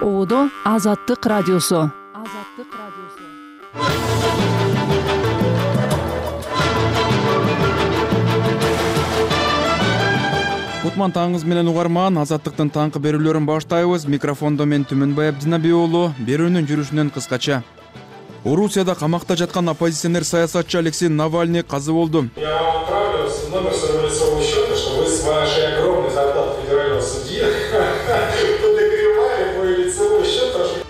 ободо азаттык радиосу азаттык радиосу кутман таңыңыз менен угарман азаттыктын таңкы берүүлөрүн баштайбыз. Микрофондо мен түмөнбай абдинабий уулу берүүнүн жүрүшүнөн кыскача. Орусияда камакта жаткан оппозиционер саясатчы алексей навальный каза болду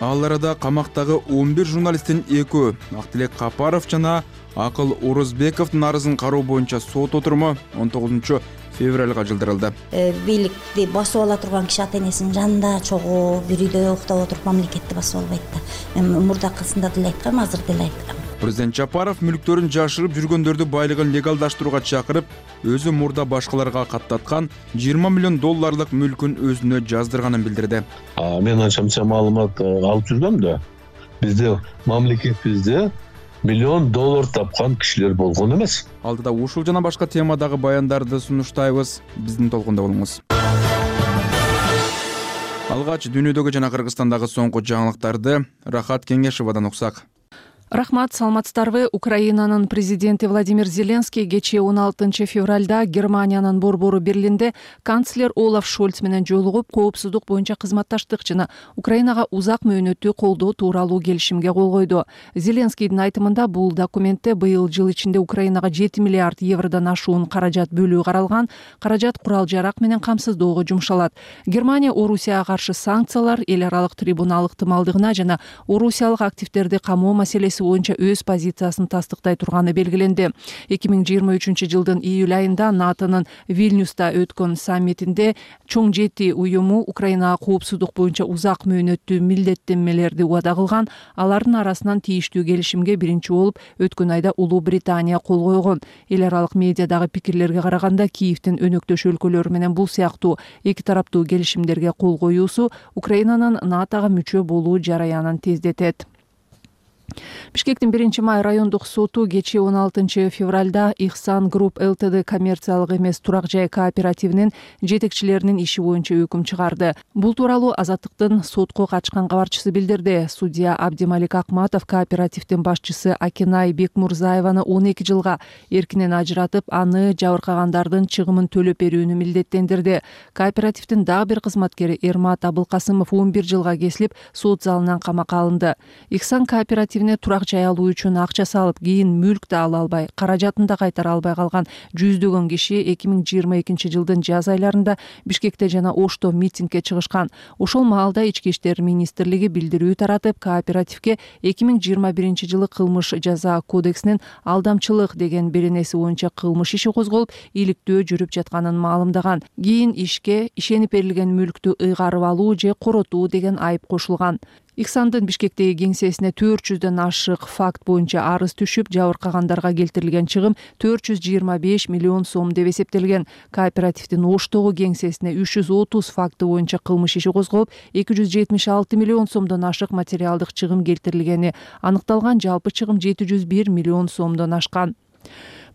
ал арада камактагы он бир журналисттин экөө. Актилек капаров жана акыл орозбековдун арызын кароо боюнча сот отуруму он тогузунчу февралга жылдырылды. Э, бийликти басып ала турган киши ата энесинин жанында чогуу бир үйдө уктап отуруп мамлекетти басып албайт да. Мен мурдакысында деле айткам азыр деле айткам президент жапаров мүлктөрүн жашырып жүргөндөрдү байлыгын легалдаштырууга чакырып өзү мурда башкаларга каттаткан жыйырма миллион долларлык мүлкүн өзүнө жаздырганын билдирди. Мен анча мынча маалымат э, алып жүргөм да бизде мамлекетибизде миллион доллар тапкан кишилер болгон эмес. Алдыда ушул жана башка темадагы баяндарды сунуштайбыз. Биздин толкунда болуңуз. Алгач дүйнөдөгү жана кыргызстандагы соңку жаңылыктарды рахат кеңешовадан уксак рахмат саламатсыздарбы. Украинанын президенти владимир зеленский кечээ он алтынчы февралда германиянын борбору берлинде канцлер олаф шольц менен жолугуп коопсуздук боюнча кызматташтык жана украинага узак мөөнөттүү колдоо тууралуу келишимге кол койду. Зеленскийдин айтымында бул документте быйыл жыл ичинде украинага жети миллиард евродон ашуун каражат бөлүү каралган. Каражат курал жарак менен камсыздоого жумшалат. Германия орусияга каршы санкциялар эл аралык трибунал ыктымалдыгына жана орусиялык активдерди камоо маселеси боюнча өз позициясын тастыктай турганы белгиленди. эки миң жыйырма үчүнчү жылдын июль айында натонун вильнюста өткөн саммитинде чоң жети уюму украинага коопсуздук боюнча узак мөөнөттүү милдеттенмелерди убада кылган. Алардын арасынан тийиштүү келишимге биринчи болуп өткөн айда улуу британия кол койгон. Эл аралык медиадагы пикирлерге караганда киевдин өнөктөш өлкөлөрү менен бул сыяктуу эки тараптуу келишимдерге кол коюусу украинанын натога мүчө болуу жараянын тездетет бишкектин биринчи май райондук соту кечээ он алтынчы февралда ихсан групп лтд коммерциялык эмес турак жай кооперативинин жетекчилеринин иши боюнча өкүм чыгарды. Бул тууралуу азаттыктын сотко катышкан кабарчысы билдирди. Судья абдималик акматов кооперативдин башчысы акинай бекмурзаеваны он эки жылга эркинен ажыратып аны жабыркагандардын чыгымын төлөп берүүнү милдеттендирди. Кооперативдин дагы бир кызматкери эрмат абылкасымов он бир жылга кесилип сот залынан камакка алынды. Ихсан кооператив турак жай алуу үчүн акча салып кийин мүлк да ала албай каражатын да кайтара албай калган жүздөгөн киши эки миң жыйырма экинчи жылдын жаз айларында бишкекте жана ошто митингге чыгышкан. Ошол маалда ички иштер министрлиги билдирүү таратып кооперативге эки миң жыйырма биринчи жылы кылмыш жаза кодексинин алдамчылык деген беренеси боюнча кылмыш иши козголуп иликтөө жүрүп жатканын маалымдаган. Кийин ишке ишенип берилген мүлктү ыйгарып алуу же коротуу деген айып кошулган ихсандын бишкектеги кеңсесине төрт жүздөн ашык факт боюнча арыз түшүп жабыркагандарга келтирилген чыгым төрт жүз жыйырма беш миллион сом деп эсептелген. Кооперативдин оштогу кеңсесине үч жүз отуз факты боюнча кылмыш иши козголуп эки жүз жетимиш алты миллион сомдон ашык материалдык чыгым келтирилгени аныкталган жалпы чыгым жети жүз бир миллион сомдон ашкан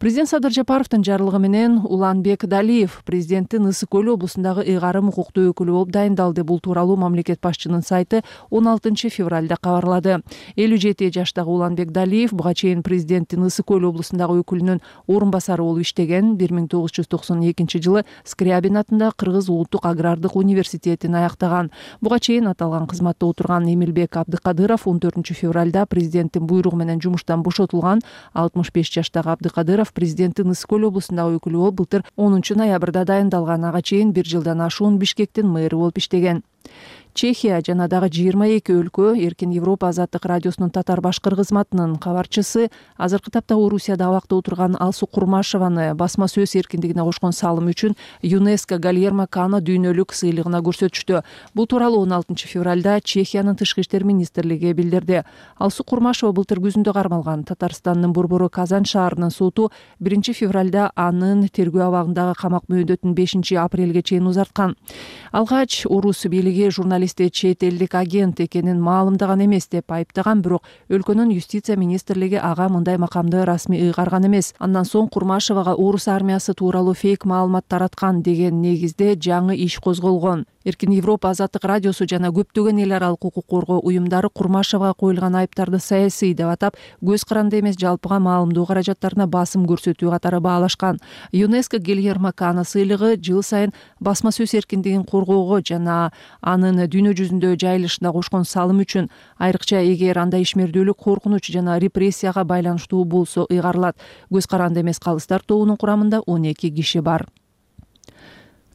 президент садыр жапаровдун жарлыгы менен уланбек далиев президенттин ысык көл облусундагы ыйгарым укуктуу өкүлү болуп дайындалды. Бул тууралуу мамлекет башчынын сайты он алтынчы февралда кабарлады элүү жети жаштагы уланбек далиев буга чейин президенттин ысык көл облусундагы өкүлүнүн орун басары болуп иштеген. Бир миң тогуз жүз токсон экинчи жылы скрябин атындагы кыргыз улуттук агрардык университетин аяктаган. Буга чейин аталган кызматта отурган эмилбек абдыкадыров он төртүнчү февралда президенттин буйругу менен жумуштан бошотулган алтымыш беш жаштагы абдыкадыров президенттин ысык көл облусундагы өкүлү болуп былтыр онунчу ноябрда дайындалган ага чейин бир жылдан ашуун бишкектин мэри болуп иштеген чехия жана дагы жыйырма эки өлкө эркин европа азаттык радиосунун татар башкыр кызматынын кабарчысы азыркы тапта орусияда абакта отурган алсу курмашеваны басма сөз эркиндигине кошкон салымы үчүн юнеско гальермо кано дүйнөлүк сыйлыгына көрсөтүштү. Бул тууралуу он алтынчы февралда чехиянын тышкы иштер министрлиги билдирди. Алсу курмашева былтыр күзүндө кармалган. Татарстандын борбору казань шаарынын соту биринчи февралда анын тергөө абагындагы камак мөөнөтүн бешинчи апрелге чейин узарткан. Алгач орус бийлиги журналист чет элдик агент экенин маалымдаган эмес деп айыптаган бирок өлкөнүн юстиция министрлиги ага мындай макамды расмий ыйгарган эмес. Андан соң курмашевага орус армиясы тууралуу фейк маалымат тараткан деген негизде жаңы иш козголгон. Эркин европа азаттык радиосу жана көптөгөн эл аралык укук коргоо уюмдары курмашевага коюлган айыптарды саясий деп атап көз каранды эмес жалпыга маалымдоо каражаттарына басым көрсөтүү катары баалашкан. Юнеско гильермо кана сыйлыгы жыл сайын басма сөз эркиндигин коргоого жана анын дүйнө жүзүндө жайылышына кошкон салым үчүн айрыкча эгер андай ишмердүүлүк коркунуч жана репрессияга байланыштуу болсо ыйгарылат. Көз каранды эмес калыстар тобунун курамында он эки киши бар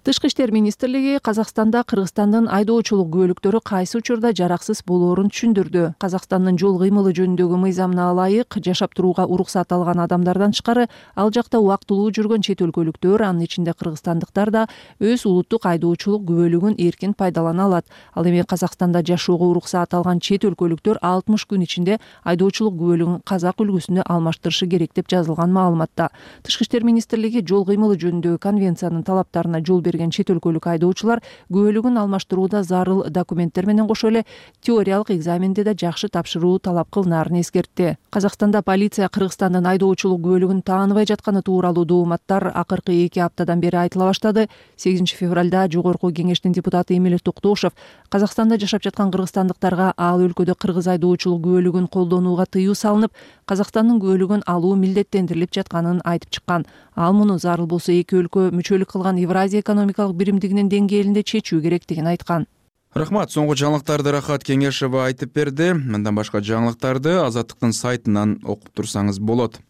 тышкы иштер министрлиги казакстанда кыргызстандын айдоочулук күбөлүктөрү кайсы учурда жараксыз болоорун түшүндүрдү. Казакстандын жол кыймылы жөнүндөгү мыйзамына ылайык жашап турууга уруксат алган адамдардан тышкары ал жакта убактылуу жүргөн чет өлкөлүктөр анын ичинде кыргызстандыктар да өз улуттук айдоочулук күбөлүгүн эркин пайдалана алат. Ал эми казакстанда жашоого уруксаат алган чет өлкөлүктөр алтымыш күн ичинде айдоочулук күбөлүгүн казак үлгүсүнө алмаштырышы керек деп жазылган маалыматта. Тышкы иштер министрлиги жол кыймылы жөнүндөгү конвенциянын талаптарына жол берген чет өлкөлүк айдоочулар күбөлүгүн алмаштырууда зарыл документтер менен кошо эле теориялык экзаменди да жакшы тапшыруу талап кылынаарын эскертти. Казакстанда полиция кыргызстандын айдоочулук күбөлүгүн тааныбай жатканы тууралуу дооматтар акыркы эки аптадан бери айтыла баштады. Сегизинчи февралда жогорку кеңештин депутаты эмилет токтошов казакстанда жашап жаткан кыргызстандыктарга ал өлкөдө кыргыз айдоочулук күбөлүгүн колдонууга тыюу салынып казакстандын күбөлүгүн алуу милдеттендирилип жатканын айтып чыккан. Ал муну зарыл болсо эки өлкө мүчөлүк кылган евразия экономикалык биримдигинин деңгээлинде чечүү керектигин айткан. Рахмат. Соңку жаңылыктарды рахат кеңешова айтып берди. Мындан башка жаңылыктарды азаттыктын сайтынан окуп турсаңыз болот.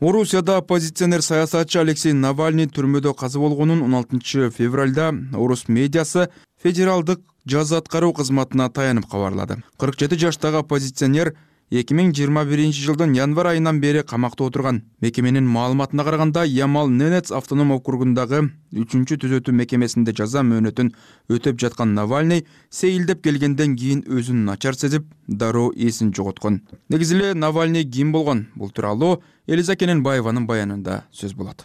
Орусияда оппозиционер саясатчы алексей навальный түрмөдө каза болгонун он алтынчы февралда орус медиасы федералдык жаза аткаруу кызматына таянып кабарлады. кырк жети жаштагы оппозиционер эки миң жыйырма биринчи жылдын январь айынан бери камакта отурган мекеменин маалыматына караганда ямал ненец автоном округундагы үчүнчү түзөтүү мекемесинде жаза мөөнөтүн өтөп жаткан навальный сейилдеп келгенден кийин өзүн начар сезип дароо эсин жоготкон. Негизи эле навальный ким болгон? Бул тууралуу элиза кененбаеванын баянында сөз болот.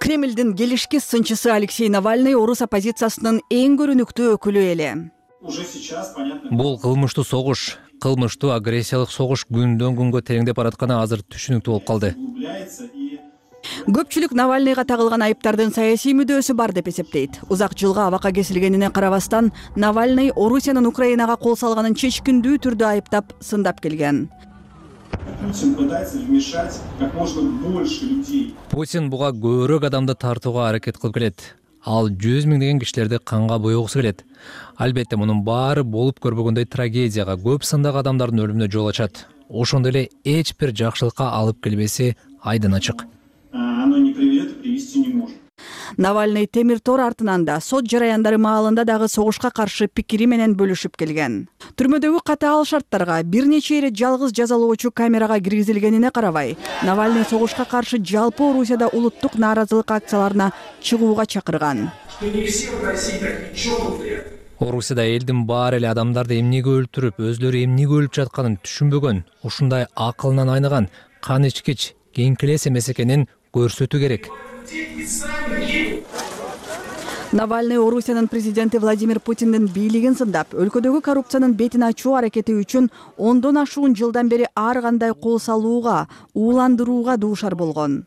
Кремлдин келишки сынчысы алексей навальный орус оппозициясынын эң көрүнүктүү өкүлү эле. Уже сейчас понятно бул кылмыштуу согуш кылмыштуу агрессиялык согуш күндөн күнгө тереңдеп баратканы азыр түшүнүктүү болуп калды. Көпчүлүк навальныйга тагылган айыптардын саясий мүдөөсү бар деп эсептейт. Узак жылга абакка кесилгенине карабастан навальный орусиянын украинага кол салганын чечкиндүү түрдө айыптап сындап келген. Путин пытается вмешать как можно больше людей путин буга көбүрөөк адамды тартууга аракет кылып келет ал жүз миңдеген кишилерди канга боегусу келет. Албетте мунун баары болуп көрбөгөндөй трагедияга көп сандагы адамдардын өлүмүнө жол ачат. Ошондой эле эч бир жакшылыкка алып келбеси айдын ачык. Оно не приведет и привести не может навальный темир тор артынан да сот жараяндары маалында дагы согушка каршы пикири менен бөлүшүп келген. Түрмөдөгү катаал шарттарга бир нече ирет жалгыз жазалоочу камерага киргизилгенине карабай навальный согушка каршы жалпы орусияда улуттук нааразылык акцияларына чыгууга чакырган. Что не все в россии такие чокнутые орусияда элдин баары эле адамдарды эмнеге өлтүрүп өзүлөрү эмнеге өлүп жатканын түшүнбөгөн ушундай акылынан айныган кан ичкич кеңкелес эмес экенин көрсөтүү керек навальный орусиянын президенти владимир путиндин бийлигин сындап өлкөдөгү коррупциянын бетин ачуу аракети үчүн ондон ашуун жылдан бери ар кандай кол салууга ууландырууга дуушар болгон.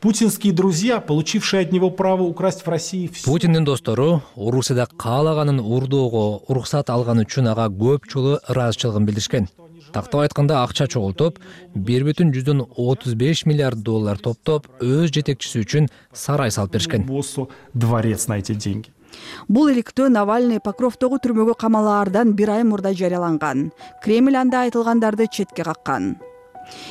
Путинские друзья получившие от него право украсть в россии все путиндин достору орусияда каалаганын уурдоого уруксат алганы үчүн ага көп жолу ыраазычылыгын билдиришкен тактап айтканда акча чогултуп бир бүтүн жүздөн отуз беш миллиард доллар топтоп өз жетекчиси үчүн сарай салып беришкен. Дворец на эти деньги. Бул иликтөө навальный покровдогу түрмөгө камалаардан бир ай мурда жарыяланган кремль анда айтылгандарды четке каккан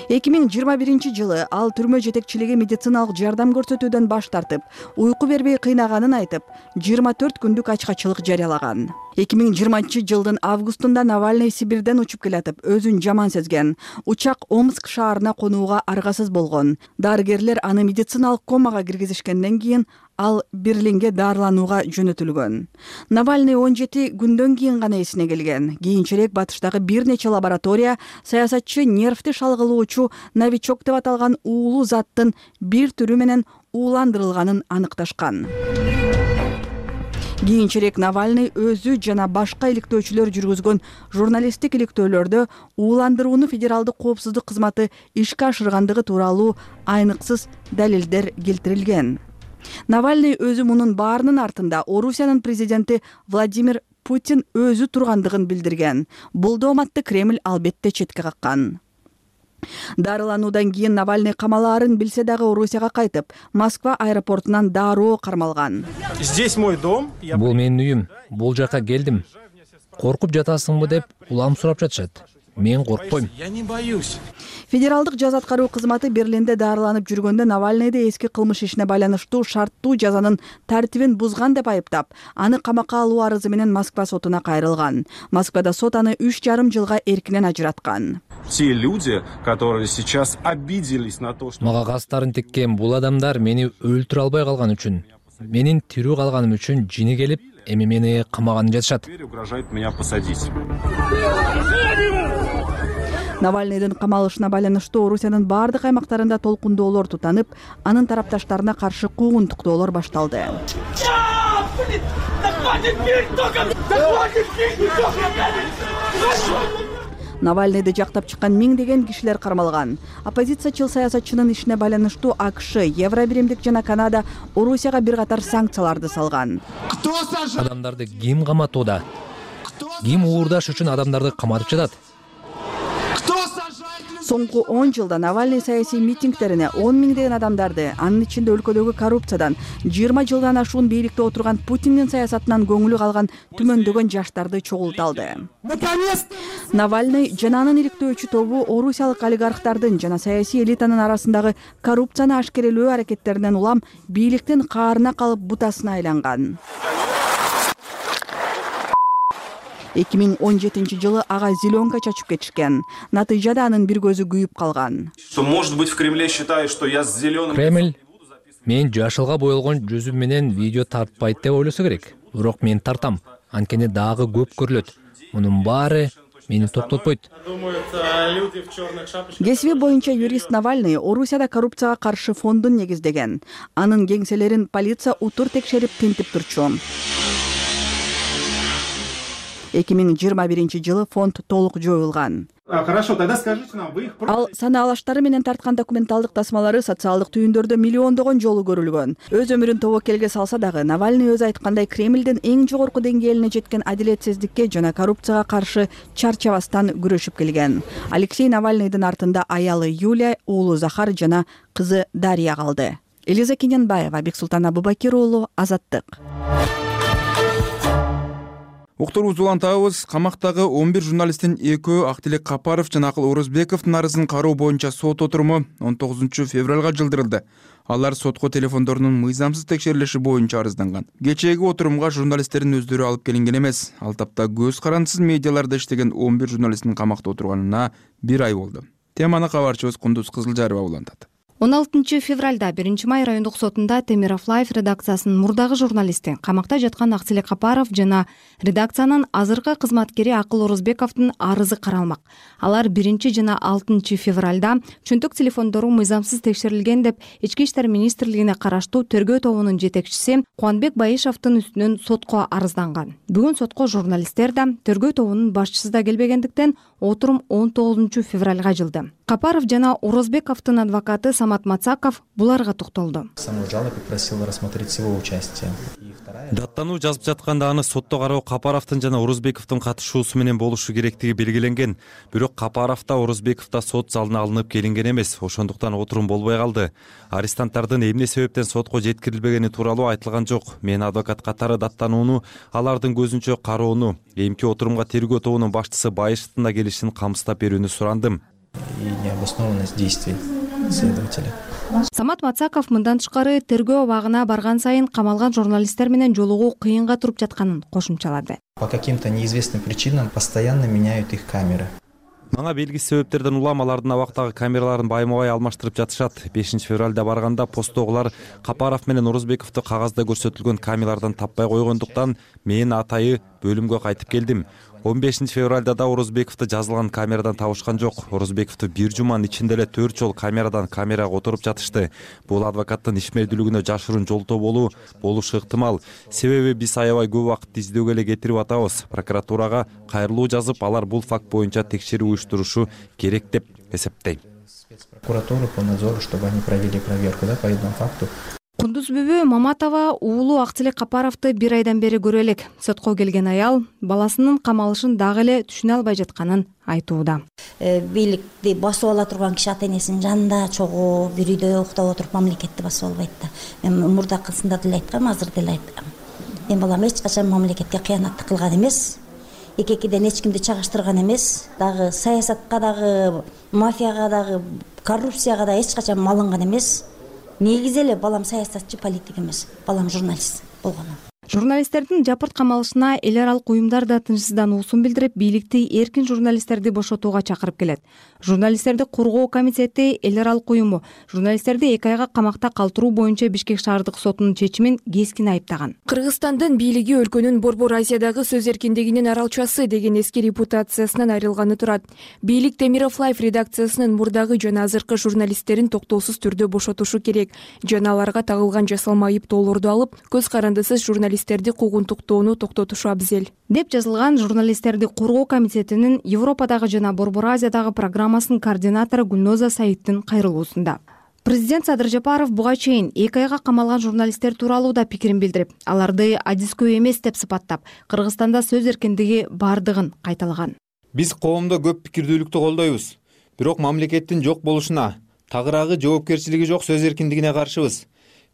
эки миң жыйырма биринчи жылы ал түрмө жетекчилиги медициналык жардам көрсөтүүдөн баш тартып уйку бербей кыйнаганын айтып жыйырма төрт күндүк ачкачылык жарыялаган. Эки миң жыйырманчы жылдын августунда навальный сибирден учуп келатып өзүн жаман сезген учак омск шаарына конууга аргасыз болгон дарыгерлер аны медициналык комага киргизишкенден кийин ал берлинге дарыланууга жөнөтүлгөн. Навальный он жети күндөн кийин гана эсине келген. Кийинчерээк батыштагы бир нече лаборатория саясатчы нервти шалгылоочу новичок деп аталган уулуу заттын бир түрү менен ууландырылганын аныкташкан. Кийинчерээк навальный өзү жана башка иликтөөчүлөр жүргүзгөн журналисттик иликтөөлөрдө ууландырууну федералдык коопсуздук кызматы ишке ашыргандыгы тууралуу айныксыз далилдер келтирилген навальный өзү мунун баарынын артында орусиянын президенти владимир путин өзү тургандыгын билдирген. Бул дооматты кремль албетте четке каккан. Дарылануудан кийин навальный камалаарын билсе дагы орусияга кайтып москва аэропортунан дароо кармалган. Здесь мой дом бул менин үйүм. Бул жака келдим. Коркуп жатасыңбы деп улам сурап жатышат мен коркпойм. Я не боюсь. Федералдык жаза аткаруу кызматы берлинде дарыланып жүргөндө навальныйды эски кылмыш ишине байланыштуу шарттуу жазанын тартибин бузган деп айыптап аны камакка алуу арызы менен москва сотуна кайрылган. Москвада сот аны үч жарым жылга эркинен ажыраткан. Те люди которые сейчас обиделись на то что мага кастарын тиккен бул адамдар мени өлтүрө албай калган үчүн менин тирүү калганым үчүн жини келип эми мени камаганы жатышат. Теперь угрожают меня посадить навальныйдын камалышына байланыштуу орусиянын баардык аймактарында толкундоолор тутанып анын тарапташтарына каршы куугунтуктоолор башталды. Навальныйды жактап чыккан миңдеген кишилер кармалган. Оппозициячыл саясатчынын ишине байланыштуу акш евро биримдик жана канада орусияга бир катар санкцияларды салган. Адамдарды ким каматууда ким уурдаш үчүн адамдарды каматып жатат соңку он жылда навальный саясий митингдерине он миңдеген адамдарды анын ичинде өлкөдөгү коррупциядан жыйырма жылдан ашуун бийликте отурган путиндин саясатынан көңүлү калган түмөндөгөн жаштарды чогулта алды навальный жана анын иликтөөчү тобу орусиялык олигархтардын жана саясий элитанын арасындагы коррупцияны ашкерелөө аракеттеринен улам бийликтин каарына калып бутасына айланган эки миң он жетинчи жылы ага зеленка чачып кетишкен. Натыйжада анын бир көзү күйүп калган. Что может быть в кремле считают что я с зеленым кремль мен жашылга боелгон жүзүм менен видео тартпайт деп ойлосо керек. Бирок мен тартам. Анткени дагы көп көрүлөт. Мунун баары мени токтотпойт кесиби боюнча юрист навальный орусияда коррупцияга каршы фондун негиздеген. Анын кеңселерин полиция утур текшерип тинтип турчу эки миң жыйырма биринчи жылы фонд толук жоюлган. Хорошо тогда скажите нам вы их ал санаалаштары менен тарткан документалдык тасмалары социалдык түйүндөрдө миллиондогон жолу көрүлгөн. Өз өмүрүн тобокелге салса дагы навальный өзү айткандай кремлдин эң жогорку деңгээлине жеткен адилетсиздикке жана коррупцияга каршы чарчабастан күрөшүп келген. Алексей навальныйдын артында аялы юлия уулу захар жана кызы дарья калды. Элиза кененбаева бексултан абубакир уулу азаттык уктуруубузду улантабыз камактагы он бир журналисттин экөө актилек капаров жана акыл орозбековдун арызын кароо боюнча сот отуруму он тогузунчу февралга жылдырылды. Алар сотко телефондорунун мыйзамсыз текшерилиши боюнча арызданган. Кечээги отурумга журналисттердин өздөрү алып келинген эмес. Ал тапта көз карандысыз медиаларда иштеген он бир журналисттин камакта отурганына бир ай болду. Теманы кабарчыбыз кундуз кызылжарова улантат он алтынчы февралда биринчи май райондук сотунда темиров лайф редакциясынын мурдагы журналисти камакта жаткан акселек капаров жана редакциянын азыркы кызматкери акыл орозбековдун арызы каралмак. Алар биринчи жана алтынчы февралда чөнтөк телефондору мыйзамсыз текшерилген деп ички иштер министрлигине караштуу тергөө тобунун жетекчиси кубанбек байышовдун үстүнөн сотко арызданган. Бүгүн сотко журналисттер да тергөө тобунун башчысы да келбегендиктен отурум он тогузунчу февралга жылды. Капаров жана орозбековдун адвокаты самат мацаков буларга токтолду. Самой жалобе просил рассмотреть его участие. И вторая даттануу жазып жатканда аны сотто кароо капаровдун жана орозбековдун катышуусу менен болушу керектиги белгиленген. Бирок капаров да орозбеков да сот залына алынып келинген эмес. Ошондуктан отурум болбой калды. Арестанттардын эмне себептен сотко жеткирилбегени тууралуу айтылган жок. Мен адвокат катары даттанууну алардын көзүнчө кароону эмки отурумга тергөө тобунун башчысы байышевдин да келишин камсыздап берүүнү сурандым. И необоснованность действий следователя самат мацаков мындан тышкары тергөө абагына барган сайын камалган журналисттер менен жолугуу кыйынга туруп жатканын кошумчалады. По каким то неизвестным причинам постоянно меняют их камеры. Мага белгисиз себептерден улам алардын абактагы камераларын байма бай алмаштырып жатышат. Бешинчи февралда барганда посттогулар капаров менен орозбековду кагазда көрсөтүлгөн камералардан таппай койгондуктан мен атайы бөлүмгө кайтып келдим он бешинчи февралда да орозбековду жазылган камерадан табышкан жок. Орозбековду бир жуманын ичинде эле төрт жолу камерадан камерага отуруп жатышты. Бул адвокаттын ишмердүүлүгүнө жашыруун жолтоо болуу болушу ыктымал. Себеби биз аябай көп убакытты издөөгө эле кетирип атабыз. Прокуратурага кайрылуу жазып алар бул факт боюнча текшерүү уюштурушу керек деп эсептейм. Прокуратуру по надзору чтобы они провели проверку да по этому факту кундуз бүбү маматова уулу акселек капаровду бир айдан бери көрө элек сотко келген аял баласынын камалышын дагы эле түшүнө албай жатканын айтууда. Э, бийликти басып ала турган киши ата энесинин жанында чогуу бир үйдө уктап отуруп мамлекетти басып албайт да. Мен мурдакысында деле айткам азыр деле айткам. Менин балам эч качан мамлекетке кыянаттык кылган эмес. Эки экиден эч кимди чагыштырган эмес. Дагы саясатка дагы мафияга дагы коррупцияга дагы эч качан малынган эмес негизи эле балам саясатчы политик эмес балам журналист болгон журналисттердин жапырт камалышына эл аралык уюмдар да тынчсыздануусун билдирип бийликти эркин журналисттерди бошотууга чакырып келет. Журналисттерди коргоо комитети эл аралык уюму. Журналисттерди эки айга камакта калтыруу боюнча бишкек шаардык сотунун чечимин кескин айыптаган. Кыргызстандын бийлиги өлкөнүн борбор азиядагы сөз эркиндигинин аралчасы деген эски репутациясынан айрылганы турат. Бийлик темиров лайф редакциясынын мурдагы жана азыркы журналисттерин токтоосуз түрдө бошотушу керек. Жана аларга тагылган жасалма айыптоолорду алып көз карандысыз журналисттерди куугунтуктоону токтотушу абзел. Деп жазылган журналисттерди коргоо комитетинин европадагы жана борбор азиядагы программа координатору гүлноза саидтин кайрылуусунда. Президент садыр жапаров буга чейин эки айга камалган журналисттер тууралуу да пикирин билдирип аларды адискөй эмес деп сыпаттап кыргызстанда сөз эркиндиги баардыгын кайталаган. Биз коомдо көп пикирдүүлүктү колдойбуз бирок мамлекеттин жок болушуна тагыраагы жоопкерчилиги жок сөз эркиндигине каршыбыз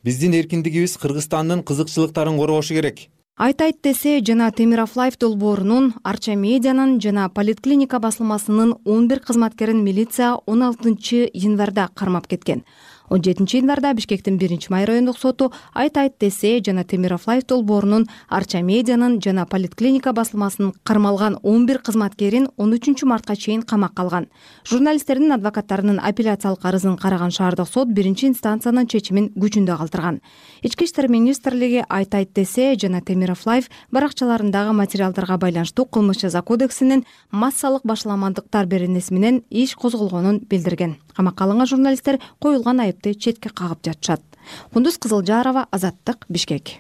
биздин эркиндигибиз кыргызстандын кызыкчылыктарын коргошу керек. Айтайт десе жана темиров лайф долбоорунун арча медианын жана поликлиника басылмасынын он бир кызматкерин милиция он алтынчы январда кармап кеткен он жетинчи январда бишкектин биринчи май райондук соту айтайт десе жана темиров лайф долбоорунун арча медианын жана поликлиника басылмасынын кармалган он бир кызматкерин он үчүнчү мартка чейин камакка алган. Журналисттердин адвокаттарынын аппеляциялык арызын караган шаардык сот биринчи инстанциянын чечимин күчүндө калтырган. Ички иштер министрлиги айтайт десе жана темиров лайф баракчаларындагы материалдарга байланыштуу кылмыш жаза кодексинин массалык башаламандыктар беренеси менен иш козголгонун билдирген камакка алынган журналисттер коюлган айыпты четке кагып жатышат. Кундуз кызылжарова азаттык бишкек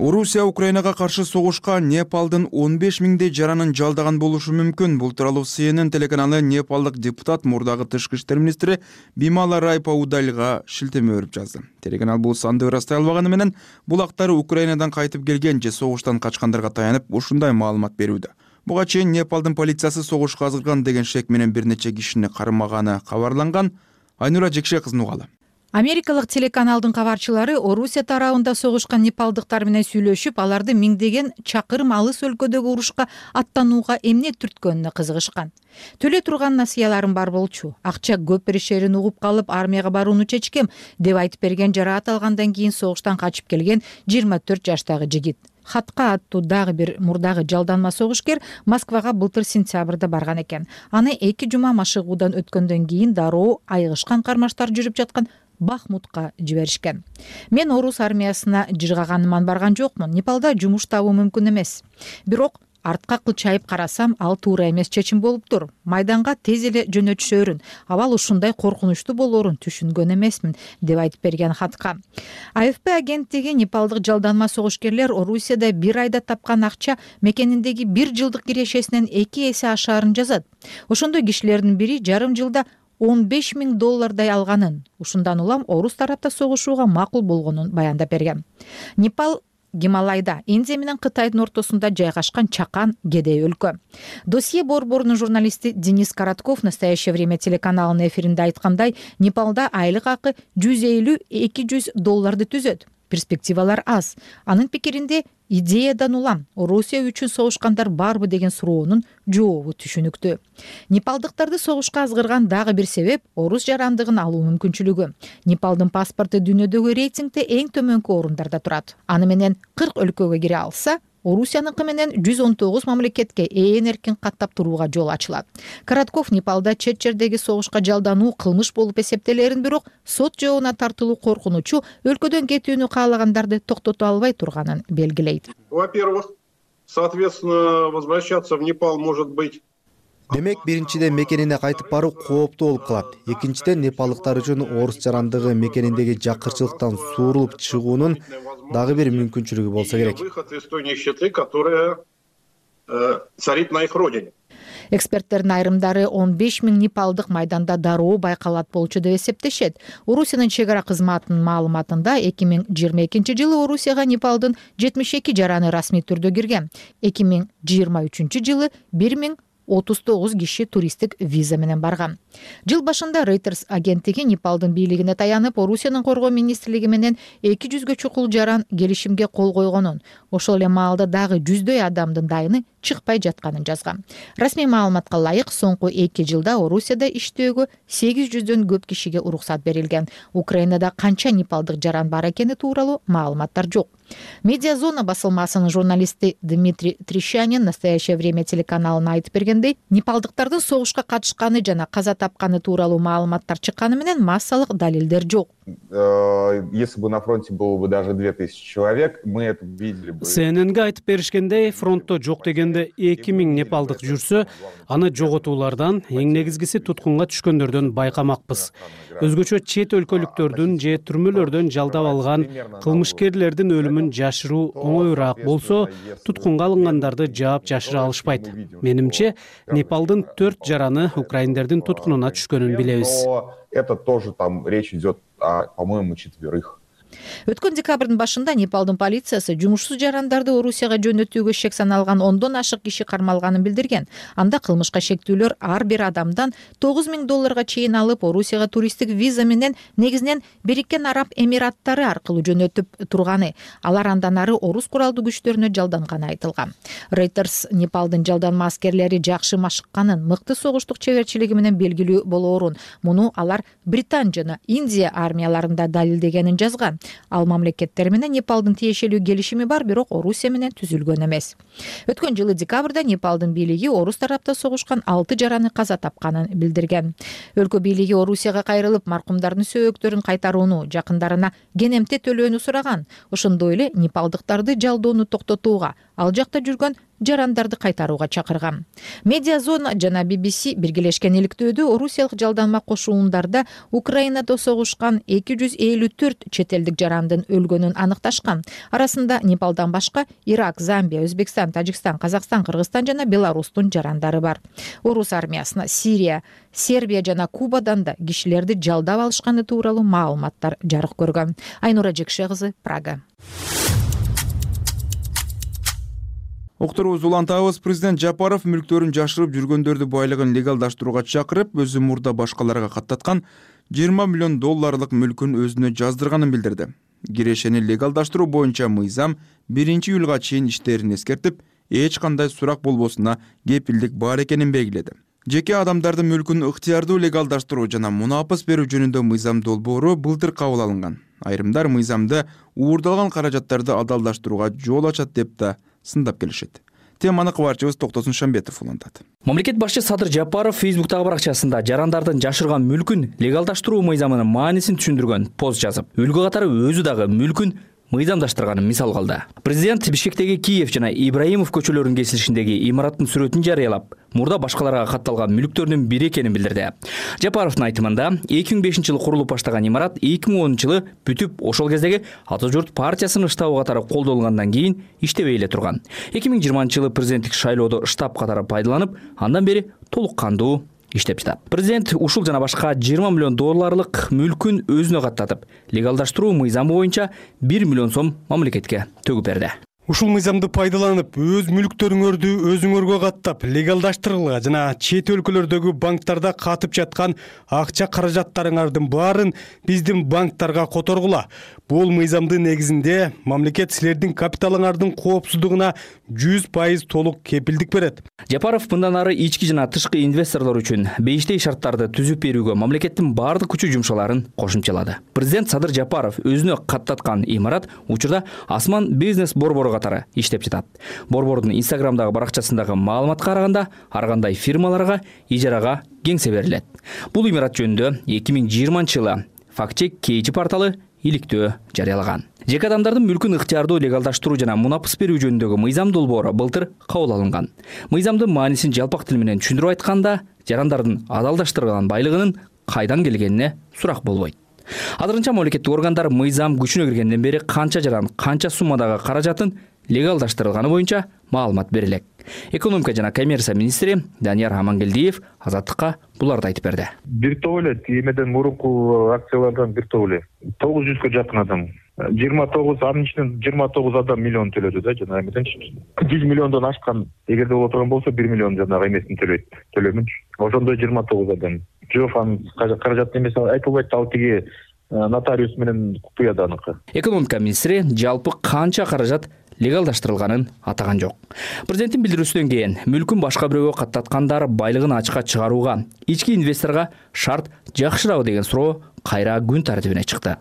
орусия украинага каршы согушка непалдын он беш миңдей жаранын жалдаган болушу мүмкүн. Бул тууралуу cnn телеканалы непалдык депутат мурдагы тышкы иштер министри бимала райпаудальга шилтеме берип жазды. Телеканал бул санды ырастай албаганы менен бул актар украинадан кайтып келген же согуштан качкандарга таянып ушундай маалымат берүүдө. Буга чейин непалдын полициясы согушка азгырган деген шек менен бир нече кишини кармаганы кабарланган. Айнура жекше кызын угалы америкалык телеканалдын кабарчылары орусия тарабында согушкан непалдыктар менен сүйлөшүп аларды миңдеген чакырым алыс өлкөдөгү урушка аттанууга эмне түрткөнүнө кызыгышкан. Төлөй турган насыяларым бар болчу. Акча көп беришерин угуп калып армияга барууну чечкем деп айтып берген жараат алгандан кийин согуштан качып келген жыйырма төрт жаштагы жигит. Хатка аттуу дагы бир мурдагы жалданма согушкер москвага былтыр сентябрда барган экен. Аны эки жума машыгуудан өткөндөн кийин дароо айыгышкан кармаштар жүрүп жаткан бахмутка жиберишкен. Мен орус армиясына жыргаганыман барган жокмун. Непалда жумуш табуу мүмкүн эмес. Бирок артка кылчайып карасам ал туура эмес чечим болуптур майданга тез эле жөнөтүшөрүн. Абал ушундай коркунучтуу болоорун түшүнгөн эмесмин деп айтып берген хатка. Афп агенттиги непалдык жалданма согушкерлер орусияда бир айда тапкан акча мекениндеги бир жылдык кирешесинен эки эсе ашаарын жазат. Ошондой кишилердин бири жарым жылда он беш миң доллардай алганын ушундан улам орус тарапта согушууга макул болгонун баяндап берген. Непал гималайда индия менен кытайдын ортосунда жайгашкан чакан кедей өлкө. Досье борборунун журналисти денис коротков настоящее время телеканалынын эфиринде айткандай непалда айлык акы жүз элүү эки жүз долларды түзөт. Перспективалар аз. Анын пикиринде идеядан улам. Орусия үчүн согушкандар барбы деген суроонун жообу түшүнүктүү непалдыктарды согушка азгырган дагы бир себеп орус жарандыгын алуу мүмкүнчүлүгү. Непалдын паспорту дүйнөдөгү рейтингде эң төмөнкү орундарда турат. Аны менен кырк өлкөгө кире алса орусияныкы менен жүз он тогуз мамлекетке ээн эркин каттап турууга жол ачылат. Коротков непалда чет жердеги согушка жалдануу кылмыш болуп эсептелээрин бирок сот жообуна тартылуу коркунучу өлкөдөн кетүүнү каалагандарды токтото албай турганын белгилейт. Во первых соответственно возвращаться в непал может быть. Демек биринчиден мекенине кайтып баруу кооптуу болуп калат. Экинчиден непалдыктар үчүн орус жарандыгы мекениндеги жакырчылыктан суурулуп чыгуунун дагы бир мүмкүнчүлүгү болсо керек. выход из той нищеты которая э, царит на их родине. Эксперттердин айрымдары он беш миң непалдык майданда дароо байкалат болчу деп эсептешет. Орусиянын чек ара кызматынын маалыматында эки миң жыйырма экинчи жылы орусияга непалдын жетимиш эки жараны расмий түрдө кирген. Эки миң жыйырма үчүнчү жылы бир миң отуз тогуз киши туристтик виза менен барган. Жыл башында рейтерс агенттиги непалдын бийлигине таянып орусиянын коргоо министрлиги менен эки жүзгө чукул жаран келишимге кол койгонун ошол эле маалда дагы жүздөй адамдын дайыны чыкпай жатканын жазган. Расмий маалыматка ылайык соңку эки жылда орусияда иштөөгө сегиз жүздөн көп кишиге уруксат берилген. Украинада канча непалдык жаран бар экени тууралуу маалыматтар жок медиа зона басылмасынын журналисти дмитрий трещанин настоящее время телеканалына айтып бергендей непалдыктардын согушка катышканы жана каза тапканы тууралуу маалыматтар чыкканы менен массалык далилдер жок э, если бы на фронте было бы даже две тысячи человек мы это видели бы. Cnnге айтып беришкендей фронтто жок дегенде эки миң непалдык жүрсө аны жоготуулардан эң негизгиси туткунга түшкөндөрдөн байкамакпыз. Өзгөчө чет өлкөлүктөрдүн же түрмөлөрдөн жалдап алган кылмышкерлердин өлүмүн жашыруу оңоюраак болсо туткунга алынгандарды жаап жашыра алышпайт менимче непалдын төрт жараны украиндердин туткунуна түшкөнүн билебиз. это тоже там речь идет по моему четверых өткөн декабрдын башында непалдын полициясы жумушсуз жарандарды орусияга жөнөтүүгө шек саналган ондон ашык киши кармалганын билдирген. Анда кылмышка шектүүлөр ар бир адамдан тогуз миң долларга чейин алып орусияга туристтик виза менен негизинен бириккен араб эмираттары аркылуу жөнөтүп турганы. Алар андан ары орус куралдуу күчтөрүнө жалданганы айтылган. Рейтерс непалдын жалданма аскерлери жакшы машыкканын мыкты согуштук чеберчилиги менен белгилүү болоорун. Муну алар британ жана индия армияларында далилдегенин жазган ал мамлекеттер менен непалдын тиешелүү келишими бар бирок орусия менен түзүлгөн эмес. Өткөн жылы декабрда непалдын бийлиги орус тарапта согушкан алты жараны каза тапканын билдирген. Өлкө бийлиги орусияга кайрылып маркумдардын сөөктөрүн кайтарууну жакындарына кенемте төлөөнү сураган. Ошондой эле непалдыктарды жалдоону токтотууга ал жакта жүргөн жарандарды кайтарууга чакырган. Медиа зона жана bbc биргелешкен иликтөөдө орусиялык жалданма кошундарда украинада согушкан эки жүз элүү төрт чет элдик жарандын өлгөнүн аныкташкан. Арасында непалдан башка ирак замбия өзбекстан тажикстан казакстан кыргызстан жана беларустун жарандары бар. Орус армиясына сирия сербия жана кубадан да кишилерди жалдап алышканы тууралуу маалыматтар жарык көргөн. Айнура жекше кызы прага улантабыз президент жапаров мүлктөрүн жашырып жүргөндөрдү байлыгын легалдаштырууга чакырып өзү мурда башкаларга каттаткан жыйырма миллион долларлык мүлкүн өзүнө жаздырганын билдирди. Кирешени легалдаштыруу боюнча мыйзам биринчи июлга чейин иштерин эскертип эч кандай сурак болбосуна кепилдик бар экенин белгиледи. Жеке адамдардын мүлкүн ыктыярдуу легалдаштыруу жана мунапыс берүү жөнүндө мыйзам долбоору былтыр кабыл алынган. Айрымдар мыйзамды уурдалган каражаттарды адалдаштырууга жол ачат деп да сындап келишет. Теманы кабарчыбыз токтосун шамбетов улантат. Мамлекет башчы садыр жапаров фейсбуктагы баракчасында жарандардын жашырган мүлкүн легалдаштыруу мыйзамынын маанисин түшүндүргөн пост жазып. Үлгү катары өзү дагы мүлкүн мыйзамдаштырганын мисал кылды президент бишкектеги киев жана ибраимов көчөлөрүнүн кесилишиндеги имараттын сүрөтүн жарыялап мурда башкаларга катталган мүлктөрдүн бири экенин билдирди. Жапаровдун айтымында эки миң бешинчи жылы курулуп баштаган имарат эки миң онунчу жылы бүтүп ошол кездеги ата журт партиясынын штабы катары колдонулгандан кийин иштебей эле турган. Эки миң жыйырманчы жылы президенттик шайлоодо штаб катары пайдаланып андан бери толук кандуу иштеп жатат президент ушул жана башка жыйырма миллион долларлык мүлкүн өзүнө каттатып легалдаштыруу мыйзамы боюнча бир миллион сом мамлекетке төгүп берди ушул мыйзамды пайдаланып өз мүлктөрүңөрдү өзүңөргө каттап легалдаштыргыла жана чет өлкөлөрдөгү банктарда катып жаткан акча каражаттарыңардын баарын биздин банктарга которгула. Бул мыйзамдын негизинде мамлекет силердин капиталыңардын коопсуздугуна жүз пайыз толук кепилдик берет. Жапаров мындан ары ички жана тышкы инвесторлор үчүн бейиштей шарттарды түзүп берүүгө мамлекеттин баардык күчү жумшаларын кошумчалады. Президент садыр жапаров өзүнө каттаткан имарат учурда асман бизнес борбору катары иштеп жатат. Борбордун инстаграмдагы баракчасындагы маалыматка караганда ар кандай фирмаларга ижарага кеңсе берилет. Бул имарат жөнүндө эки миң жыйырманчы жылы фактчек kg порталы иликтөө жарыялаган. Жеке адамдардын мүлкүн ыктыярдуу легалдаштыруу жана мунапыс берүү жөнүндөгү мыйзам долбоору былтыр кабыл алынган. Мыйзамдын маанисин жалпак тил менен түшүндүрүп айтканда жарандардын адалдаштырылган байлыгынын кайдан келгенине сурак болбойт. Азырынча мамлекеттик органдар мыйзам күчүнө киргенден бери канча жаран канча суммадагы каражатын легалдаштырылганы боюнча маалымат бере элек экономика жана коммерция министри данияр амангелдиев азаттыкка буларды айтып берди. Бир топ эле эмеден мурунку акциялардан бир топ эле. Тогуз жүзгө жакын адам. Жыйырма тогуз анын ичинен жыйырма тогуз адам миллион төлөдү да жанагы эмеденчи жүз миллиондон ашкан эгерде боло турган болсо бир миллион жанагы эмесин төлөйт төлөмүнчү. Ошондой жыйырма тогуз адам. Жок анын каражаттын эмеси айтып албайт ал тиги э, нотариус менен купуяда аныкы экономика министри жалпы канча каражат легалдаштырылганын атаган жок. Президенттин билдирүүсүнөн кийин мүлкүн башка бирөөгө каттаткандар байлыгын ачыкка чыгарууга ички инвесторго шарт жакшырабы деген суроо кайра күн тартибине чыкты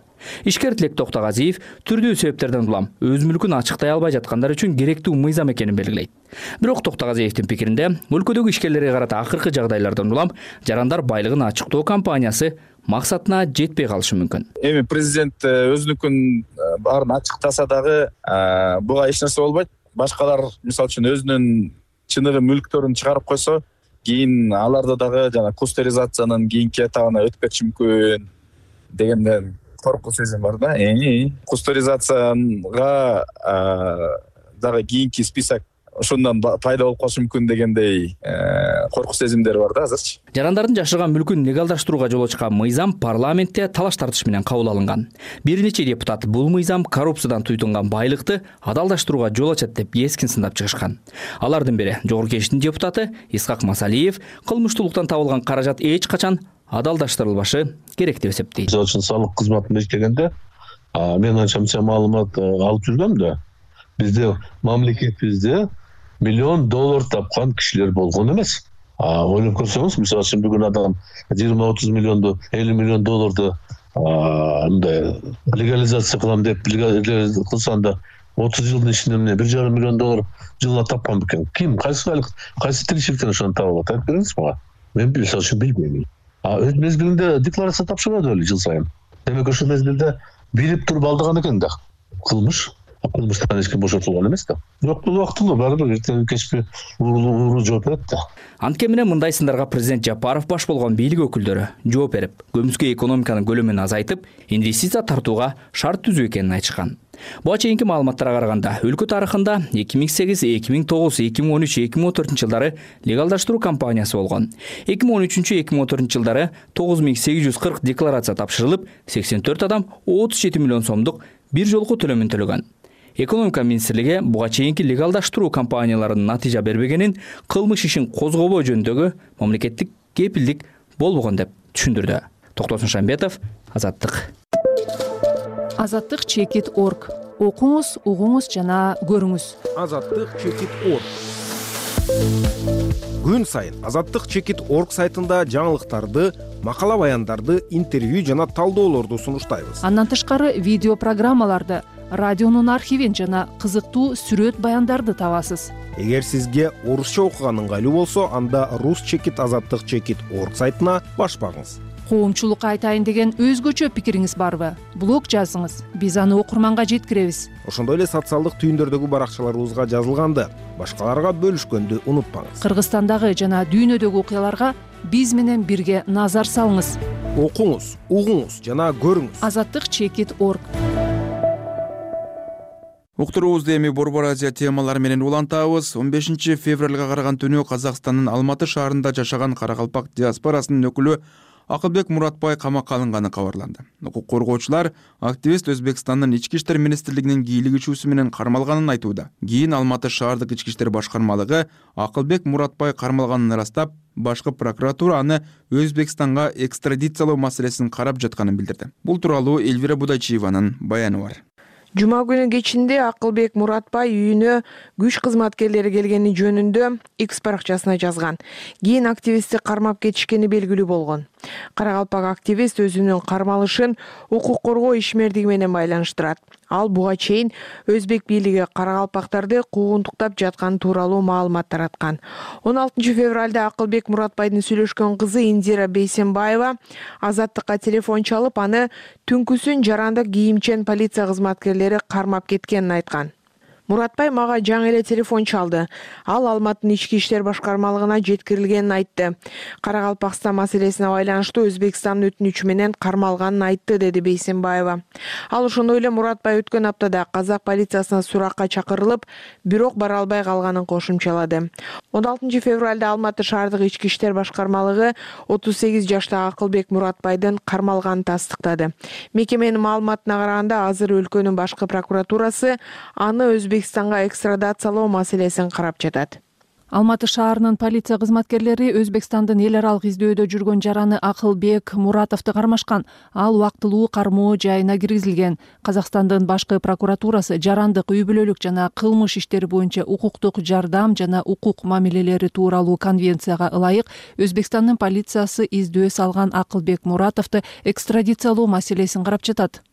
ишкер тилек токтогазиев түрдүү себептерден улам өз мүлкүн ачыктай албай жаткандар үчүн керектүү мыйзам экенин белгилейт. Бирок токтогазиевдин пикиринде өлкөдөгү ишкерлерге карата акыркы жагдайлардан улам жарандар байлыгын ачыктоо кампаниясы максатына жетпей калышы мүмкүн. Эми президент э, өзүнүкүн э, баарын ачыктаса дагы э, буга эч нерсе болбойт. Башкалар мисалы үчүн өзүнүн чыныгы мүлктөрүн чыгарып койсо кийин аларды дагы жана кустеризациянын кийинки этабына өтүп мүмкүн дегенден коркуу сезим бар да. Кустеризацияга дагы кийинки список ошондон пайда болуп калышы мүмкүн дегендей э, коркуу сезимдери бар да азырчы. Жарандардын жашырган мүлкүн легалдаштырууга жол ачкан мыйзам парламентте талаш тартыш менен кабыл алынган. Бир нече депутат бул мыйзам коррупциядан туйтунган байлыкты адалдаштырууга жол ачат деп эскин сындап чыгышкан. Алардын бири жогорку кеңештин депутаты исхак масалиев кылмыштуулуктан табылган каражат эч качан адалдаштырылбашы керек деп эсептейт. Мисалы үчүн салык кызматында иштегенде мен анча мынча маалымат э, алып жүргөм да бизде мамлекетибизде миллион доллар тапкан кишилер болгон эмес. Ойлоп көрсөңүз мисалы үчүн бүгүн адам жыйырма отуз миллионду элүү миллион долларду мындай легализация кылам деп кылса анда отуз жылдын ичинде эмне бир жарым миллион доллар жылына тапкан бекен. Ким кайсы кайсы тиричиликтен ошону таап алат айтып бериңиз мага? Мен мисалы үчүн билбейм өз мезгилинде декларация тапшырбады беле жыл сайын. Демек ошол мезгилде билип туруп алдаган экен да. Кылмыш. Кылмыштан эч ким бошотулган эмес да. Бирок бул убактылуу баары бир эртеби кечпи ууру жооп берет да. Анткени менен мындай сындарга президент жапаров баш болгон бийлик өкүлдөрү жооп берип көмүскө экономиканын көлөмүн азайтып инвестиция тартууга шарт түзүү экенин айтышкан буга чейинки маалыматтарга караганда өлкө тарыхында эки миң сегиз эки миң тогуз эки миң он үч эки миң он төртүнчү жылдары легалдаштыруу кампаниясы болгон. эки миң он үчүнчү эки миң он төртүнчү жылдары тогуз миң сегиз жүз кырк декларация тапшырылып сексен төрт адам отуз жети миллион сомдук бир жолку төлөмүн төлөгөн. Экономика министрлиги буга чейинки легалдаштыруу компанияларынын натыйжа бербегенин кылмыш ишин козгобоо жөнүндөгү мамлекеттик кепилдик болбогон деп түшүндүрдү. Токтосун шамбетов азаттык азаттык чекит орг. Окуңуз угуңуз жана көрүңүз. Азаттык чекит орг. Күн сайын азаттык чекит орг сайтында жаңылыктарды макала баяндарды интервью жана талдоолорду сунуштайбыз. Андан тышкары видео программаларды радионун архивин жана кызыктуу сүрөт баяндарды табасыз. Эгер сизге орусча окуган ыңгайлуу болсо анда рус чекит азаттык чекит орг сайтына баш багыңыз коомчулукка айтайын деген өзгөчө пикириңиз барбы? Блог жазыңыз. Биз аны окурманга жеткиребиз. Ошондой эле социалдык түйүндөрдөгү баракчаларыбызга жазылганды. Башкаларга бөлүшкөндү унутпаңыз. Кыргызстандагы жана дүйнөдөгү окуяларга биз менен бирге назар салыңыз. Окуңуз угуңуз жана көрүңүз. Азаттык чекит орг. Уктуруубузду эми борбор азия темалары менен улантабыз. Он бешинчи февралга караган түнү казакстандын алматы шаарында жашаган каракалпак диаспорасынын өкүлү акылбек муратбай камакка алынганы кабарланды. Укук коргоочулар активист өзбекстандын ички иштер министрлигинин кийлигичүүсү менен кармалганын айтууда. Кийин алматы шаардык ички иштер башкармалыгы акылбек муратбай кармалганын ырастап башкы прокуратура аны өзбекстанга экстрадициялоо маселесин карап жатканын билдирди. Бул тууралуу элвира будайчиеванын баяны бар жума күнү кечинде акылбек муратбай үйүнө күч кызматкерлери келгени жөнүндө x баракчасына жазган. Кийин активистти кармап кетишкени белгилүү болгон. Каракалпак активист өзүнүн кармалышын укук коргоо ишмердиги менен байланыштырат ал буга чейин өзбек бийлиги каракалпактарды куугунтуктап жатканы тууралуу маалымат тараткан. Он алтынчы февралда акылбек муратбайдын сүйлөшкөн кызы индира бейсенбаева азаттыкка телефон чалып аны түнкүсүн жарандык кийимчен полиция кызматкерлери кармап кеткенин айткан муратбай мага жаңы эле телефон чалды. Ал алматынын ички иштер башкармалыгына жеткирилгенин айтты. Каракалпакстан маселесине байланыштуу өзбекстандын өтүнүчү менен кармалганын айтты деди бейсенбаева. Ал ошондой эле муратбай өткөн аптада казак полициясына суракка чакырылып бирок бара албай калганын кошумчалады. Он алтынчы февралда алматы шаардык ички иштер башкармалыгы отуз сегиз жаштагы акылбек муратбайдын кармалганын тастыктады. Мекеменин маалыматына караганда азыр өлкөнүн башкы прокуратурасы аны өзбек өзбекстанга экстрадациялоо маселесин карап жатат. Алматы шаарынын полиция кызматкерлери өзбекстандын эл аралык издөөдө жүргөн жараны акылбек муратовду кармашкан. Ал убактылуу кармоо жайына киргизилген. Казакстандын башкы прокуратурасы жарандык үй бүлөлүк жана кылмыш иштери боюнча укуктук жардам жана укук мамилелери тууралуу конвенцияга ылайык өзбекстандын полициясы издөө салган акылбек муратовду экстрадициялоо маселесин карап жатат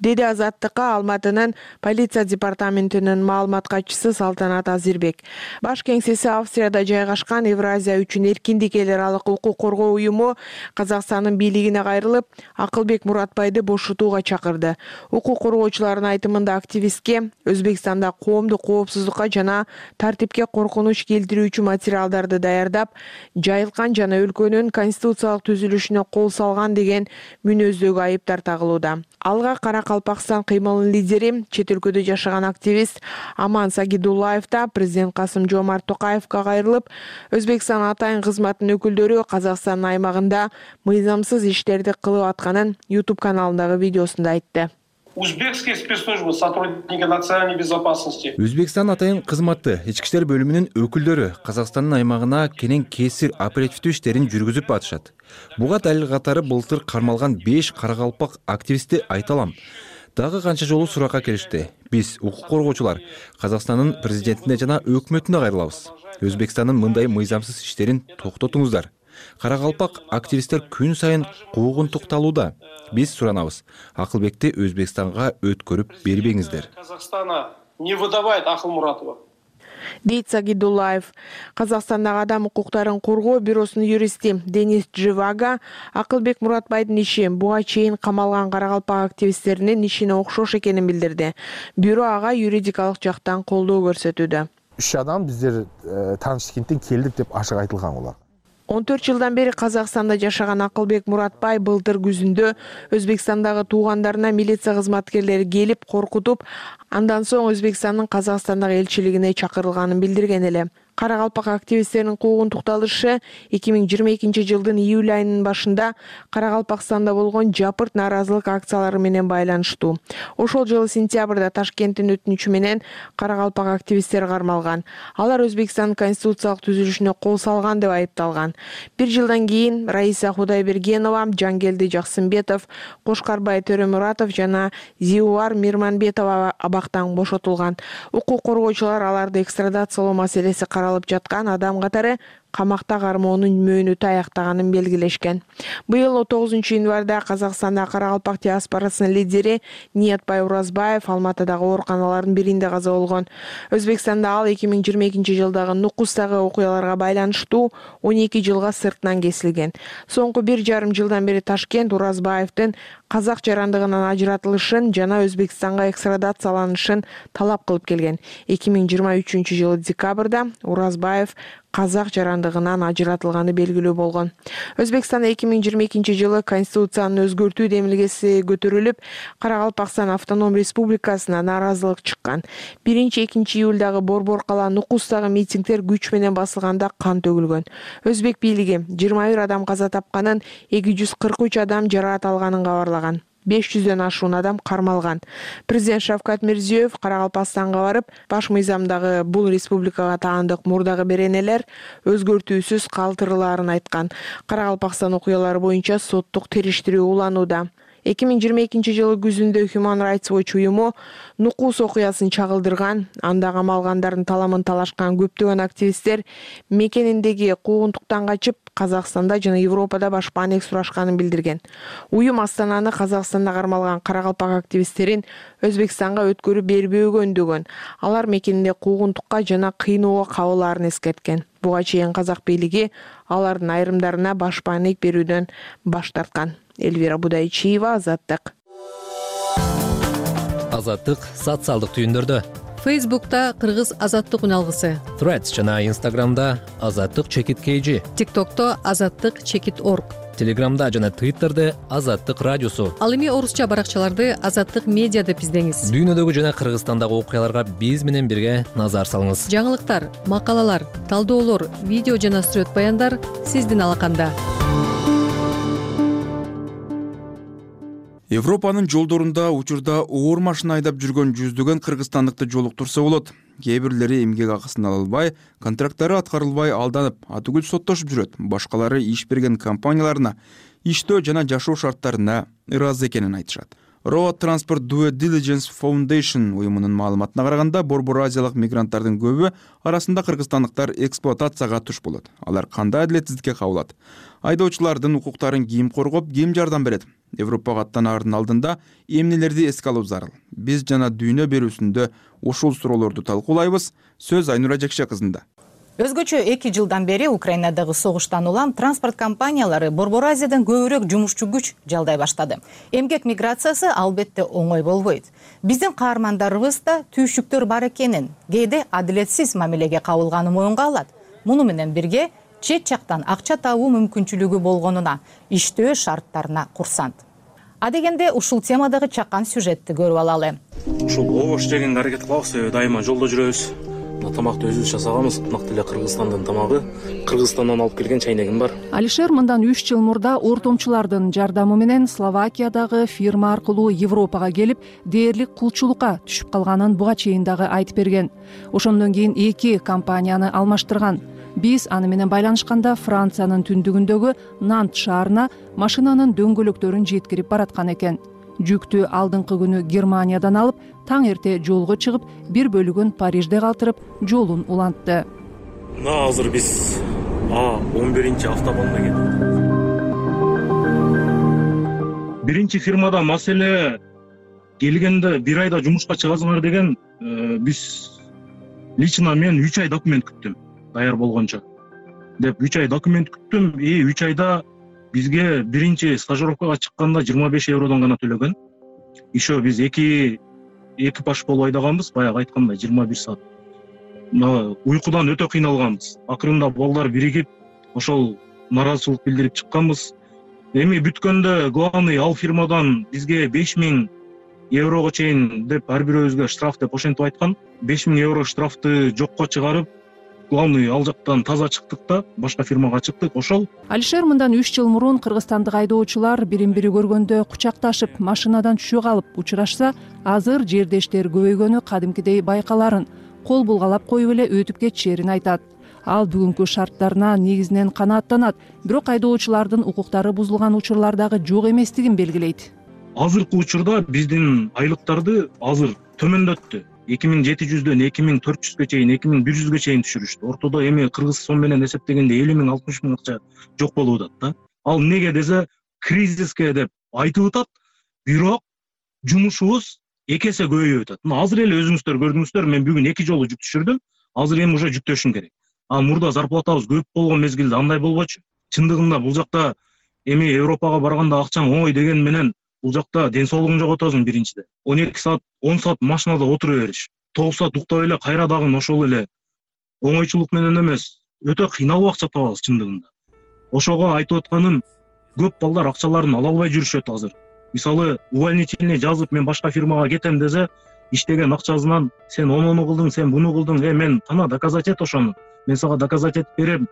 деди азаттыкка алматынын полиция департаментинин маалымат катчысы салтанат азирбек. Баш кеңсеси австрияда жайгашкан евразия үчүн эркиндик эл аралык укук коргоо уюму казакстандын бийлигине кайрылып акылбек муратбайды бошотууга чакырды. Укук коргоочулардын айтымында активистке өзбекстанда коомдук коопсуздукка жана тартипке коркунуч келтирүүчү материалдарды даярдап жайылткан жана өлкөнүн конституциялык түзүлүшүнө кол салган деген мүнөздөгү айыптар тагылууда. Алга каракалпакстан кыймылынын лидери чет өлкөдө жашаган активист аман сагидуллаев да президент касым жоомарт токаевка кайрылып өзбекстан атайын кызматынын өкүлдөрү казакстандын аймагында мыйзамсыз иштерди кылып атканын youtube каналындагы видеосунда айтты узбекские спецслужбы сотрудники национальной безопасности. Өзбекстан атайын кызматы ички иштер бөлүмүнүн өкүлдөрү казакстандын аймагына кенен кесир оперативдүү иштерин жүргүзүп атышат. Буга далил катары былтыр кармалган беш каракалпак активистти айта алам дагы канча жолу суракка келишти. Биз укук коргоочулар казакстандын президентине жана өкмөтүнө кайрылабыз. Өзбекстандын мындай мыйзамсыз иштерин токтотуңуздар каракалпак активисттер күн сайын куугунтукталууда биз суранабыз. Акылбекти өзбекстанга өткөрүп бербеңиздер. Казахстана не выдавает акылмуратова дейт сагидуллаев. Казакстандагы адам укуктарын коргоо бюросунун юристи денис дживага акылбек муратбайдын иши буга чейин камалган каракалпак активисттеринин ишине окшош экенин билдирди. Бюро ага юридикалык жактан колдоо көрсөтүүдө. Үч адам биздер э, тааныштыкенттен келдик деп ачык айтылган булар он төрт жылдан бери казакстанда жашаган акылбек муратбай былтыр күзүндө өзбекстандагы туугандарына милиция кызматкерлери келип коркутуп андан соң өзбекстандын казакстандагы элчилигине чакырылганын билдирген эле каракалпак активисттеринин куугунтукталышы эки миң жыйырма экинчи жылдын июль айынын башында каракалпакстанда болгон жапырт нааразылык акциялары менен байланыштуу. Ошол жылы сентябрда ташкенттин өтүнүчү менен каракалпак активисттер кармалган. Алар өзбекстандын конституциялык түзүлүшүнө кол салган деп айыпталган. Бир жылдан кийин раиса кудайбергенова жангелди жаксымбетов кошкарбай төремуратов жана зиуар мирманбетова абактан бошотулган. Укук коргоочулар аларды экстрадациялоо маселеси каралып жаткан адам катары камакта кармоонун мөөнөтү аяктаганын белгилешкен. Быйыл тогузунчу январда казакстандагы каракалпак диаспорасынын лидери ниятбай уразбаев алматыдагы ооруканалардын биринде каза болгон. Өзбекстанда ал эки миң жыйырма экинчи жылдагы нукустагы окуяларга байланыштуу он эки жылга сыртынан кесилген. Соңку бир жарым жылдан бери ташкент уразбаевдин казак жарандыгынан ажыратылышын жана өзбекстанга экстрадацияланышын талап кылып келген. Эки миң жыйырма үчүнчү жылы декабрда уразбаев казак жарандыгынан ажыратылганы белгилүү болгон. Өзбекстанда эки миң жыйырма экинчи жылы конституцияны өзгөртүү демилгеси көтөрүлүп каракалпакстан автоном республикасына нааразылык чыккан. Биринчи экинчи июлдагы борбор калаа нукустагы митингдер күч менен басылганда кан төгүлгөн. Өзбек бийлиги жыйырма бир адам каза тапканын эки жүз кырк үч адам жараат алганын кабарлаган беш жүздөн ашуун адам кармалган. Президент шавкат мирзиеев каракалпакстанга барып баш мыйзамдагы бул республикага таандык мурдагы беренелер өзгөртүүсүз калтырылаарын айткан. Каракалпакстан окуялары боюнча соттук териштирүү уланууда. Эки миң жыйырма экинчи жылы күзүндө human rights watch уюму нукус окуясын чагылдырган. Анда камалгандардын таламын талашкан көптөгөн активисттер мекениндеги куугунтуктан качып казакстанда жана европада башпаанек сурашканын билдирген. Уюм астананы казакстанда кармалган каракалпак активисттерин өзбекстанга өткөрүп бербөөгө үндөгөн алар мекенинде куугунтукка жана кыйноого кабылаарын эскерткен. Буга чейин казак бийлиги алардын айрымдарына башпаанек берүүдөн баш тарткан. Элвира будайчиева азаттык. Азаттык социалдык түйүндөрдө фейсбукта кыргыз азаттык үналгысы threads жана инстаграмда азаттык чекит kg тиктокто азаттык чекит орг телеграмда жана твиттерде азаттык радиосу ал эми орусча баракчаларды азаттык медиа деп издеңиз. Дүйнөдөгү жана кыргызстандагы окуяларга биз менен бирге назар салыңыз. Жаңылыктар макалалар талдоолор видео жана сүрөт баяндар сиздин алаканда европанын жолдорунда учурда оор машина айдап жүргөн жүздөгөн кыргызстандыкты жолуктурса болот. Кээ бирлери эмгек акысын ала албай контракттары аткарылбай алданып атүгүл соттошуп жүрөт. Башкалары иш берген компанияларына иштөө жана жашоо шарттарына ыраазы экенин айтышат. Road transport due diligence foundation уюмунун маалыматына караганда борбор азиялык мигранттардын көбү арасында кыргызстандыктар эксплуатацияга туш болот. Алар кандай адилетсиздикке кабылат? Айдоочулардын укуктарын ким коргоп ким жардам берет европага аттанаардын алдында эмнелерди эске алуу зарыл? Биз жана дүйнө берүүсүндө ушул суроолорду талкуулайбыз. Сөз айнура жекше кызында. Өзгөчө эки жылдан бери украинадагы согуштан улам транспорт компаниялары борбор азиядан көбүрөөк жумушчу күч жалдай баштады. Эмгек миграциясы албетте оңой болбойт. Биздин каармандарыбыз да түйшүктөр бар экенин кээде адилетсиз мамилеге кабылганы моюнга алат. Муну менен бирге чет жактан акча табуу мүмкүнчүлүгү болгонуна иштөө шарттарына курсант. Адегенде ушул темадагы чакан сюжетти көрүп алалы. Ушул обош жегенге аракет кылабыз себеби дайыма жолдо жүрөбүз. Тамакты өзүбүз жасаганбыз ынак деле кыргызстандын тамагы. Кыргызстандан алып келген чайнегим бар. Алишер мындан үч жыл мурда ортомчулардын жардамы менен словакиядагы фирма аркылуу европага келип дээрлик кулчулукка түшүп калганын буга чейин дагы айтып берген. Ошондон кийин эки компанияны алмаштырган биз аны менен байланышканда франциянын түндүгүндөгү нант шаарына машинанын дөңгөлөктөрүн жеткирип бараткан экен. Жүктү алдыңкы күнү германиядан алып таң эрте жолго чыгып бир бөлүгүн парижде калтырып жолун улантты. Мына азыр биз он биринчи автобанда кетип биринчи фирмада маселе келгенде бир айда жумушка чыгасыңар деген э, биз лично мен үч ай документ күттүм даяр болгончо деп үч ай документ күттүм. И үч айда бизге биринчи стажировкага чыкканда жыйырма беш евродон гана төлөгөн. Еще биз эки экипаж болуп айдаганбыз. Баягы айткандай жыйырма бир саат. Уйкудан өтө кыйналганбыз. Акырында балдар биригип ошол нааразычылык билдирип чыкканбыз. Эми бүткөндө главный ал фирмадан бизге беш миң еврого чейин деп ар бирөөбүзгө штраф деп ошентип айткан. Беш миң евро штрафты жокко чыгарып главный ал жактан таза чыктык да башка фирмага чыктык ошол. Алишер мындан үч жыл мурун кыргызстандык айдоочулар бирин бири көргөндө кучакташып машинадан түшө калып учурашса азыр жердештер көбөйгөнү кадимкидей байкаларын кол булгалап коюп эле өтүп кетишэрин айтат. Ал бүгүнкү шарттарына негизинен канааттанат бирок айдоочулардын укуктары бузулган учурлар дагы жок эместигин белгилейт. Азыркы учурда биздин айлыктарды азыр төмөндөттү эки миң жети жүздөн эки миң төрт жүзгө чейин эки миң бир жүзгө чейин түшүрүштү. Ортодо эми кыргыз сом менен эсептегенде элүү миң алтымыш миң акча жок болуп атат да. Ал эмнеге десе кризиске деп айтып атат бирок жумушубуз эки эсе көбөйүп атат. Мына азыр эле өзүңүздөр көрдүңүздөр мен бүгүн эки жолу жүк түшүрдүм азыр эми уже жүктөшүм керек. А мурда зарплатабыз көп болгон мезгилде андай болбочу. Чындыгында бул жакта эми европага барганда акчаң оңой дегени менен бул жакта ден соолугуңду жоготосуң биринчиден он эки саат он саат машинада отура бериш. Тогуз саат уктап эле кайра дагы ошол эле оңойчулук менен эмес өтө кыйналып акча табабыз чындыгында. Ошого айтып атканым көп балдар акчаларын ала албай жүрүшөт азыр. Мисалы увольнительный жазып мен башка фирмага кетем десе иштеген акчасынан сен онуну кылдың сен буну кылдың э мен кана доказать эт ошону мен сага доказать этип берем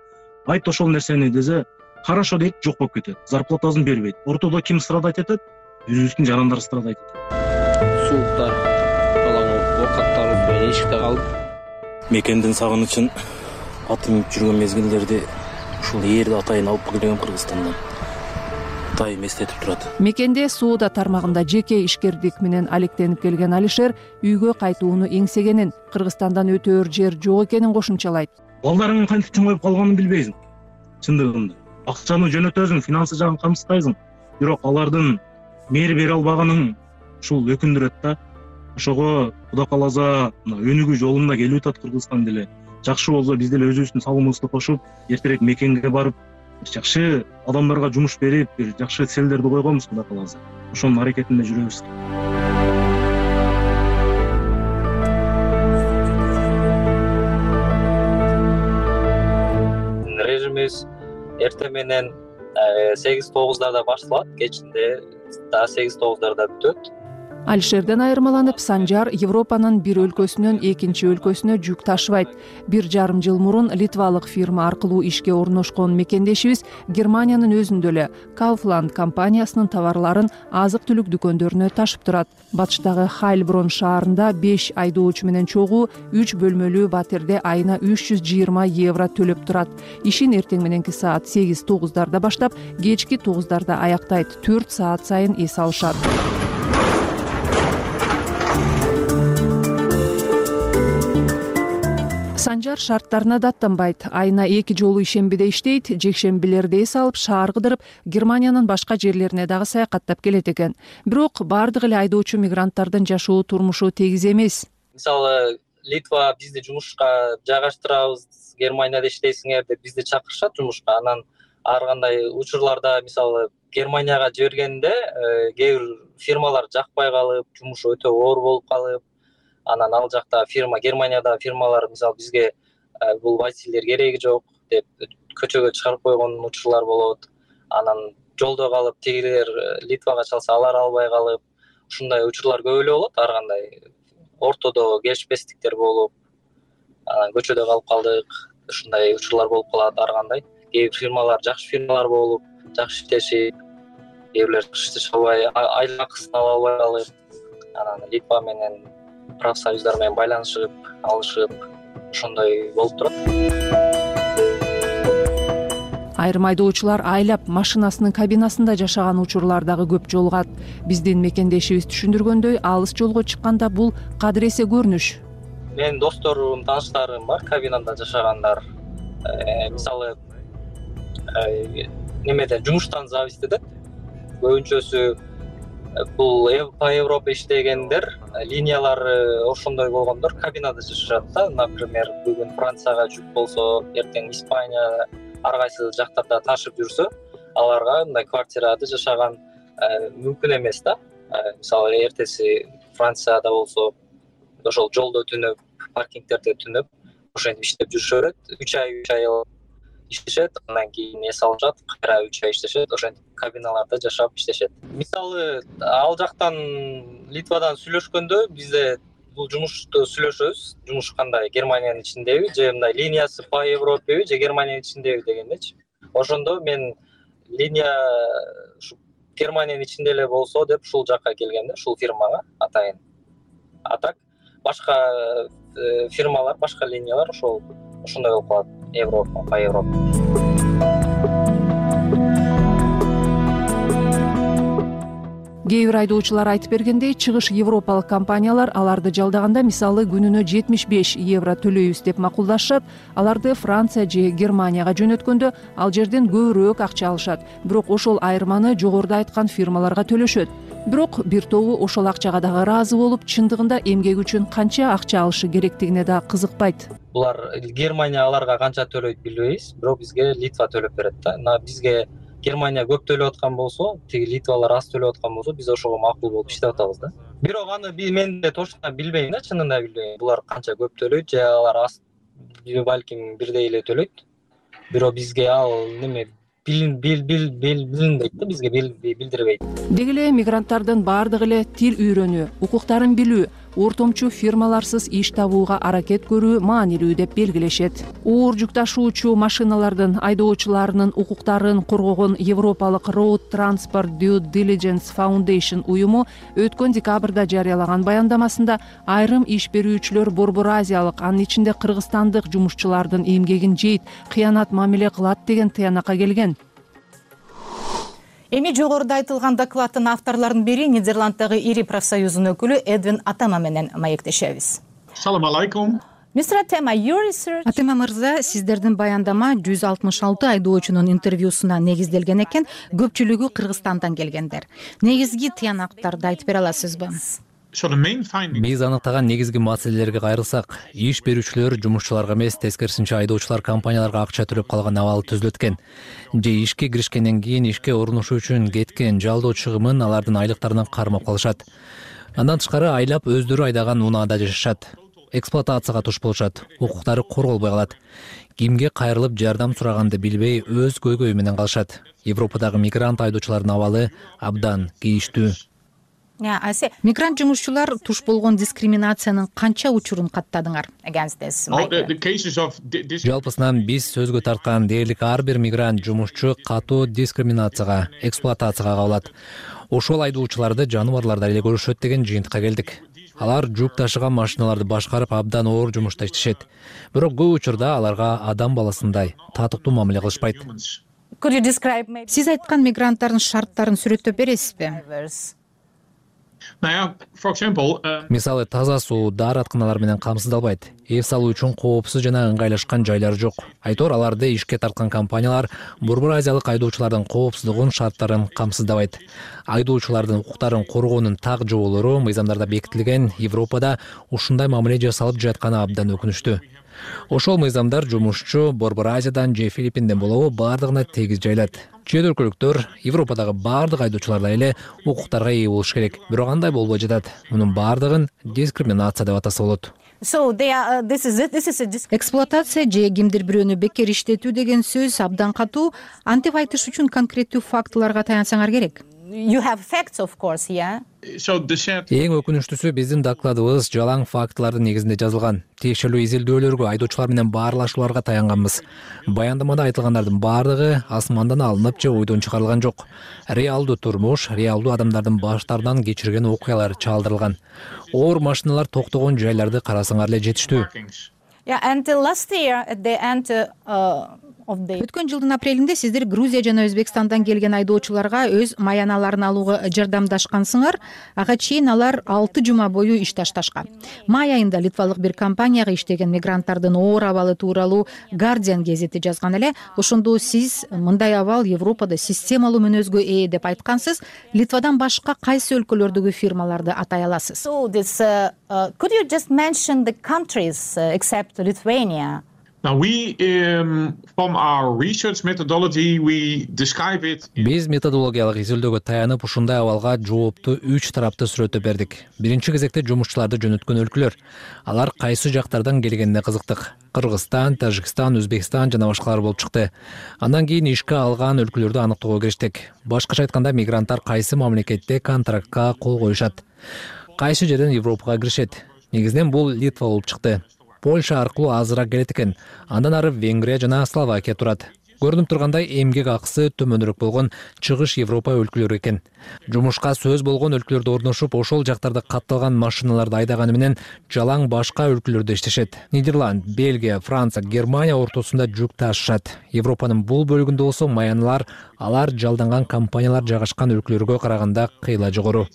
айт ошол нерсени десе хорошо дейт жок болуп кетет зарплатасын бербейт. Ортодо ким страдать этет өзүбүздүн жарандар страдать этет сууукта жалаң оокаттабыз менен эшикте калып мекендин сагынычын ат минип жүргөн мезгилдерди ушул ээрди атайын алып келгем кыргызстандан атайын эстетип турат. Мекенде соода тармагында жеке ишкердик менен алектенип келген алишер үйгө кайтууну эңсегенин кыргызстандан өтөөр жер жок экенин кошумчалайт. Балдарыңдын кантип чыңоюп калганын билбейсиң? Чындыгында акчаны жөнөтөсүң финансы жагын камсыздайсың бирок алардын мээр бере албаганың ушул өкүндүрөт да. Ошого кудай кааласа мына өнүгүү жолунда келип атат кыргызстан деле. Жакшы болсо биз деле өзүбүздүн салымыбызды кошуп эртерээк мекенге барып жакшы адамдарга жумуш берип бир жакшы целдерди койгонбуз кудай кааласа ошонун аракетинде жүрөбүз. Режимибиз эртең менен э, сегиз тогуздарда башталат. Кечинде сегиз тогуздарда бүтөт алишерден айырмаланып санжар европанын бир өлкөсүнөн экинчи өлкөсүнө жүк ташыбайт. Бир жарым жыл мурун литвалык фирма аркылуу ишке орношкон мекендешибиз. Германиянын өзүндө эле кауфланд компаниясынын товарларын азык түлүк дүкөндөрүнө ташып турат. Батыштагы хайльброн шаарында беш айдоочу менен чогуу үч бөлмөлүү батирде айына үч жүз жыйырма евро төлөп турат. Ишин эртең мененки саат сегиз тогуздарда баштап кечки тогуздарда аяктайт төрт саат сайын эс алышат санжар шарттарына даттанбайт. Айына эки жолу ишембиде иштейт жекшембилерди эс алып шаар кыдырып германиянын башка жерлерине дагы саякаттап келет экен. Бирок баардык эле айдоочу мигранттардын жашоо турмушу тегиз эмес. Мисалы литва бизди жумушка жайгаштырабыз германияда иштейсиңер деп бизди чакырышат жумушка. Анан ар кандай учурларда мисалы германияга жибергенде э, кээ бир фирмалар жакпай калып жумушу өтө оор болуп калып анан ал жакта фирма германиядагы фирмалар мисалы бизге э, бул водительдер кереги жок деп көчөгө чыгарып койгон учурлар болот. Анан жолдо калып тигилер э, литвага чалса алар албай калып ушундай учурлар көп эле болот ар кандай ортодо келишпестиктер болуп анан көчөдө калып калдык ушундай учурлар болуп калат ар кандай. Кээ бир фирмалар жакшы фирмалар болуп жакшы иштешип кээ бирлер жакшы иштеше албай айлык акысын ала албай калып анан литва менен профсоюздар менен байланышып алышып ошондой болуп турат. Айрым айдоочулар айлап машинасынын кабинасында жашаган учурлар дагы көп жолугат. Биздин мекендешибиз түшүндүргөндөй алыс жолго чыкканда бул кадыресе көрүнүш. Менин досторум тааныштарым бар кабинада жашагандар. Э, мисалы э, немеден жумуштан зависить этет көбүнчөсү бул по европа иштегендер линиялары ошондой болгондор кабинада жашашат да. Например бүгүн францияга жүк болсо эртең испания ар кайсы жактарда ташып жүрсө аларга мындай квартирада жашаган э, мүмкүн эмес да. Э, мисалы эртеси францияда болсо ошол жолдо түнөп паркингдерде түнөп ошентип иштеп жүрүшө берет. Үч ай үч ай иштешет андан кийин эс алышат кайра үч ай иштешет ошентип кабиналарда жашап иштешет. Мисалы ал жактан литвадан сүйлөшкөндө бизде бул жумушту сүйлөшөбүз. Жумуш кандай? Германиянын ичиндеби же мындай линиясы по европеби же германиянын ичиндеби дегендечи ошондо мен линия ушу германиянын ичинде эле болсо деп ушул жака келгем да ушул фирмага атайын. А так башка э, фирмалар башка линиялар ошол ошондой болуп калат европа по европа? Кээ бир айдоочулар айтып бергендей чыгыш европалык компаниялар аларды жалдаганда мисалы күнүнө жетимиш беш евро төлөйбүз деп макулдашышат аларды франция же германияга жөнөткөндө ал жерден көбүрөөк акча алышат. Бирок ошол айырманы жогоруда айткан фирмаларга төлөшөт бирок бир тобу ошол акчага дагы ыраазы болуп чындыгында эмгек үчүн канча акча алышы керектигине да кызыкпайт. Булар германия аларга канча төлөйт билбейбиз бирок бизге литва төлөп берет да. Мына бизге германия көп төлөп аткан болсо тиги литвалар аз төлөп аткан болсо биз ошого макул болуп иштеп атабыз да. Бирок аны мен точно билбейм да чынында билбейм. Булар канча көп төлөйт же алар аз балким бирдей эле төлөйт. Бирок бизге ал неме билинбейт да бизге билдирбейт. Деги эле мигранттардын баардыгы эле тил үйрөнүү укуктарын билүү ортомчу фирмаларсыз иш табууга аракет көрүү маанилүү деп белгилешет. Оор жүк ташуучу машиналардын айдоочуларынын укуктарын коргогон европалык road transport due diligence foundation уюму өткөн декабрда жарыялаган баяндамасында айрым иш берүүчүлөр борбор азиялык анын ичинде кыргызстандык жумушчулардын эмгегин жейт кыянат мамиле кылат деген тыянакка келген эми жогоруда айтылган докладдын авторлорунун бири нидерланддагы ири профсоюздун өкүлү эдвин атама менен маектешебиз. Салам алейкум. Мистер атема атема мырза сиздердин баяндама жүз алтымыш алты айдоочунун интервьюсуна негизделген экен. Көпчүлүгү кыргызстандан келгендер. Негизги тыянактарды айтып бере аласызбы биз аныктаган негизги маселелерге кайрылсак иш берүүчүлөр жумушчуларга эмес тескерисинче айдоочулар компанияларга акча төлөп калган абал түзүлөт экен же ишке киришкенден кийин ишке орношуу үчүн кеткен жалдоо чыгымын алардын айлыктарынан кармап калышат. Андан тышкары айлап өздөрү айдаган унаада жашашат. Эксплуатацияга туш болушат. Укуктары корголбой калат. Кимге кайрылып жардам сураганды билбей өз көйгөйү менен калышат. Европадагы мигрант айдоочулардын абалы абдан кейиштүү мигрант жумушчулар туш болгон дискриминациянын канча учурун каттадыңар? Жалпысынан биз сөзгө тарткан дээрлик ар бир мигрант жумушчу катуу дискриминацияга эксплуатацияга кабылат. Ошол айдоочуларды жаныбарлардай эле көрүшөт деген жыйынтыкка келдик. Алар жүк ташыган машиналарды башкарып абдан оор жумушта иштешет. Бирок көп учурда аларга адам баласындай татыктуу мамиле кылышпайт. Сиз айткан мигранттардын шарттарын сүрөттөп бересизби мисалы таза суу дааратканалар менен камсыздалбайт. Эс алуу үчүн коопсуз жана ыңгайлашкан жайлар жок. Айтор аларды ишке тарткан компаниялар борбор азиялык айдоочулардын коопсуздугун шарттарын камсыздабайт. Айдоочулардын укуктарын коргоонун так жоболору мыйзамдарда бекитилген. Европада ушундай мамиле жасалып жатканы абдан өкүнүчтүү ошол мыйзамдар жумушчу борбор азиядан же филиппинден болобу баардыгына тегиз жайылат. Чет өлкөлүктөр европадагы баардык айдоочулардай эле укуктарга ээ болуш керек. Бирок андай болбой жатат. Мунун баардыгын дискриминация деп атаса болот. Uh, эксплуатация же кимдир бирөөнү бекер иштетүү деген сөз абдан катуу. Антип айтыш үчүн конкреттүү фактыларга таянсаңар керек эң өкүнүчтүүсү биздин докладыбыз жалаң фактылардын негизинде жазылган. Тиешелүү изилдөөлөргө айдоочулар менен баарлашууларга таянганбыз. Баяндамада айтылгандардын баардыгы асмандан алынып же ойдон чыгарылган жок. Реалдуу турмуш реалдуу адамдардын баштарынан кечирген окуялар чаалдырылган оор машиналар токтогон жайларды карасаңар эле жетиштүү өткөн жылдын апрелинде сиздер грузия жана өзбекстандан келген айдоочуларга өз маяналарын алууга жардамдашкансыңар. Ага чейин алар алты жума бою иш ташташкан. Май айында литвалык бир компанияга иштеген мигранттардын оор абалы тууралуу гардиан гезити жазган эле ошондо сиз мындай абал европада системалуу мүнөзгө ээ деп айткансыз литвадан башка кайсы өлкөлөрдөгү фирмаларды атай аласыз биз методологиялык изилдөөгө таянып ушундай абалга жоопту үч тараптуу сүрөттөп бердик. Биринчи кезекте жумушчуларды жөнөткөн өлкөлөр. Алар кайсы жактардан келгенине кызыктык. Кыргызстан тажикстан өзбекстан жана башкалар болуп чыкты. Андан кийин ишке алган өлкөлөрдү аныктоого кириштик. Башкача айтканда мигранттар кайсы мамлекетте контрактка кол коюшат? Кайсы жерден европага киришет? Негизинен бул литва болуп чыкты польша аркылуу азыраак келет экен. Андан ары венгрия жана словакия турат. Көрүнүп тургандай эмгек акысы төмөнүрөөк болгон чыгыш европа өлкөлөрү экен. Жумушка сөз болгон өлкөлөрдө орношуп ошол жактарда катталган машиналарды айдаганы менен жалаң башка өлкөлөрдө иштешет. Нидерланд бельгия франция германия ортосунда жүк ташышат. Европанын бул бөлүгүндө болсо маяналар алар жалданган компаниялар жайгашкан өлкөлөргө караганда кыйла жогору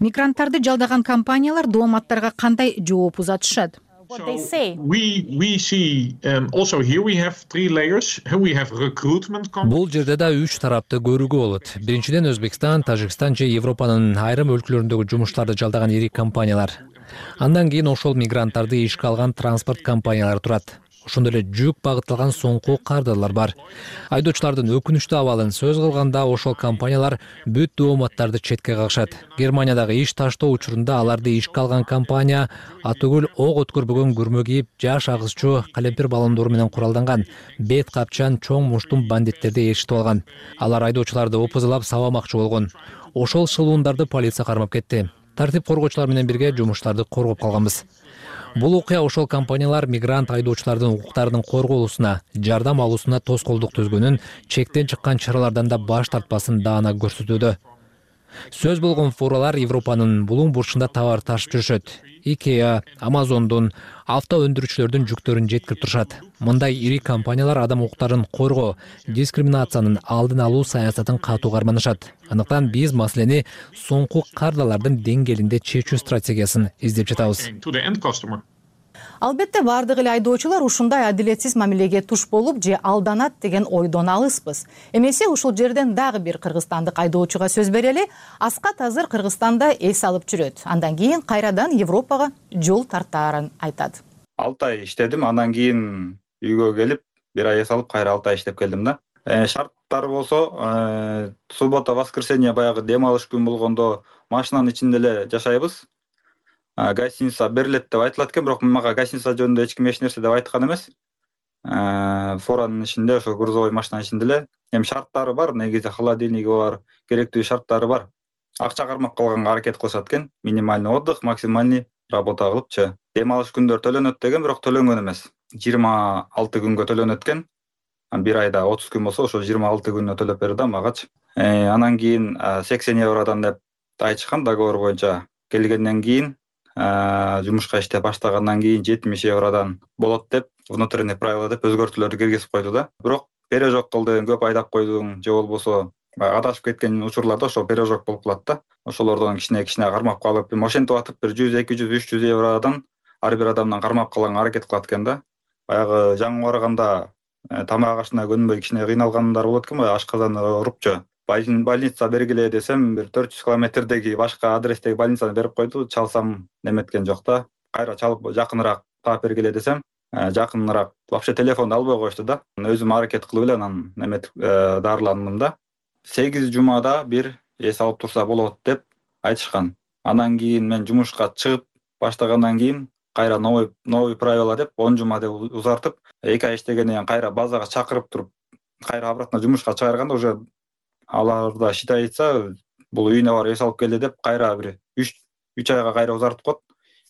мигранттарды жалдаган компаниялар дооматтарга кандай жооп узатышат бул жерде да үч тарапты көрүүгө болот. Биринчиден өзбекстан тажикстан же европанын айрым өлкөлөрүндөгү жумуштарды жалдаган ири компаниялар. Андан кийин ошол мигранттарды ишке алган транспорт компаниялары турат ошондой эле жүк багытталган соңку кардалар бар. Айдоочулардын өкүнүчтүү абалын сөз кылганда ошол компаниялар бүт дооматтарды четке кагышат. Германиядагы иш таштоо учурунда аларды ишке алган компания атүгүл ок өткөрбөгөн күрмө кийип жаш агызчу калемпир баллондору менен куралданган бет капчан чоң муштум бандиттерди ээрчитип алган алар айдоочуларды опузалап сабамакчы болгон. Ошол шылуундарды полиция кармап кетти. Тартип коргоочулар менен бирге жумушчуларды коргоп калганбыз бул окуя ошол компаниялар мигрант айдоочулардын укуктарынын корголуусуна жардам алуусуна тоскоолдук түзгөнүн чектен чыккан чаралардан да баш тартпасын даана көрсөтүүдө сөз болгон фуралар европанын булуң бурчунда товар ташып жүрүшөт. Икеа амазондун авто өндүрүүчүлөрдүн жүктөрүн жеткирип турушат. Мындай ири компаниялар адам укуктарын коргоо дискриминациянын алдын алуу саясатын катуу карманышат. Андыктан биз маселени соңку кардалардын деңгээлинде чечүү стратегиясын издеп жатабыз албетте баардык эле айдоочулар ушундай адилетсиз мамилеге туш болуп же алданат деген ойдон алыспыз. Эмесе ушул жерден дагы бир кыргызстандык айдоочуга сөз берели аскат азыр кыргызстанда эс алып жүрөт. Андан кийин кайрадан европага жол тартаарын айтат. Алты ай иштедим андан кийин үйгө келип бир ай эс алып кайра алты ай иштеп келдим да. Э, шарттары болсо э, суббота воскресенье баягы дем алыш күн болгондо машинанын ичинде эле жашайбыз гостиница берилет деп айтылат экен бирок мага гостиница жөнүндө эч ким эч нерсе деп айткан эмес. Фуранын ичинде ошо грузовой машинанын ичинде эле. Эми шарттары бар негизи холодильниги бар керектүү шарттары бар. Акча кармап калганга аракет кылышат экен. Минимальный отдых максимальный работа кылыпчы. Дем алыш күндөр төлөнөт деген бирок төлөнгөн эмес. Жыйырма алты күнгө төлөнөт экен. Бир айда отуз күн болсо ошо жыйырма алты күнүнө төлөп бер да магачы э, анан кийин сексен евродон деп айтышкан договор боюнча келгенден кийин жумушка иштеп баштагандан кийин жетимиш евродон болот деп внутренний правила деп өзгөртүүлөрдү киргизип койду да. Бирок пережог кылдың көп айдап койдуң же болбосо баягы адашып кеткен учурларда ошол пережог болуп калат да. Ошолордон кичине кичине кармап калып эми ошентип атып бир жүз эки жүз үч жүз евродон ар бир адамдан кармап калганга аракет кылат экен да. Баягы жаңы барганда э, тамак ашына көнбөй кичине кыйналгандар болот экен баягы ашказан урупчу больница бергиле десем бир төрт жүз километрдеги башка адрестеги больницаны берип койду чалсам неметкен жок да. Кайра чалып жакыныраак таап бергиле десем э, жакыныраак вообще телефонду албай коюшту да. Өзүм аракет кылып эле анан неметип э, дарыландым да. Сегиз жумада бир эс алып турса болот деп айтышкан. Андан кийин мен жумушка чыгып баштагандан кийин кайра новый новый правила деп он жума деп узартып эки ай иштегенден кийин кайра базага чакырып туруп кайра обратно жумушка чыгарганда уже алар да шидай айтса бул үйүнө барып эс алып келди деп кайра бир үч үч айга кайра узартып коет.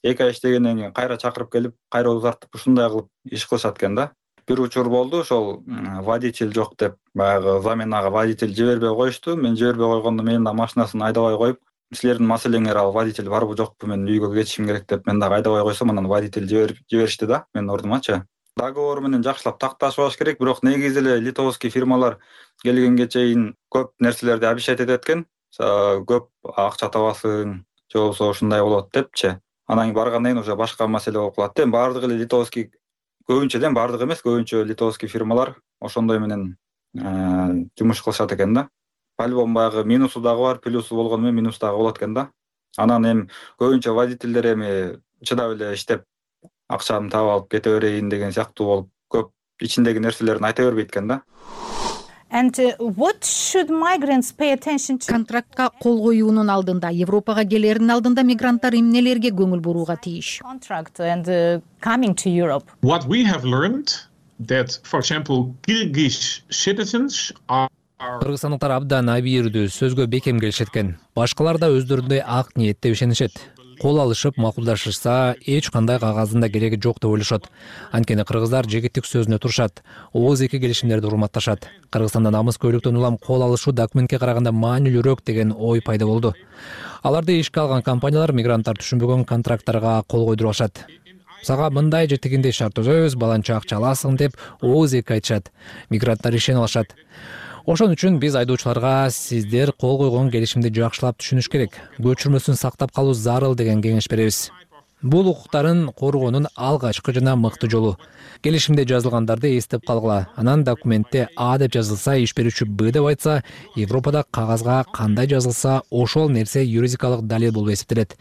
Эки ай иштегенден кийин кайра чакырып келип кайра узартып ушундай кылып иш кылышат экен да. Бир учур болду ошол водитель жок деп баягы заменага водитель жибербей коюшту. Мен жибербей койгондо менин дагы машинасын айдабай коюп силердин маселеңер ал водитель барбы жокпу мен үйгө кетишим керек деп мен дагы айдабай койсом анан водитель жиберишти да менин ордумачы договор менен жакшылап такташпаш керек. Бирок негизи эле литовский фирмалар келгенге чейин көп нерселерди обещать этет экен. Көп акча табасың же болбосо ушундай болот депчи. Анан кийин баргандан кийин уже башка маселе болуп калат да. Эми баардык эле литовский көбүнчө да эми баардыгы эмес көбүнчө литовский фирмалар ошондой менен э, жумуш кылышат экен да. По любому баягы минусу дагы бар плюсу болгону менен минусу дагы болот экен да. Анан эми көбүнчө водительдер эми чыдап эле иштеп акчамды таап алып кете берейин деген сыяктуу болуп көп ичиндеги нерселерин айта бербейт экен да. Uh, контрактка кол коюунун алдында европага келердин алдында мигранттар эмнелерге көңүл бурууга тийиш uh, кыргызстандыктар абдан абийирдүү сөзгө бекем келишет экен. Башкалар да өздөрүндөй ак ниетте ишенишет кол алышып макулдашышса эч кандай кагаздын да кереги жок деп ойлошот. Анткени кыргыздар жигиттик сөзүнө турушат ооз эки келишимдерди урматташат. Кыргызстанда намыс көйлөктөн улам кол алышуу документке караганда маанилүүрөөк деген ой пайда болду. Аларды ишке алган компаниялар мигранттар түшүнбөгөн контракттарга кол койдуруп алышат. Сага мындай же тигиндей шарт түзөбүз баланча акча аласың деп ооз эки айтышат. Мигранттар ишенип алышат ошон үчүн биз айдоочуларга сиздер кол койгон келишимди жакшылап түшүнүш керек. Көчүрмөсүн сактап калуу зарыл деген кеңеш беребиз. Бул укуктарын коргоонун алгачкы жана мыкты жолу. Келишимде жазылгандарды эстеп калгыла. Анан документте а деп жазылса иш берүүчү б деп айтса европада кагазга кандай жазылса ошол нерсе юридикалык далил болуп эсептелет.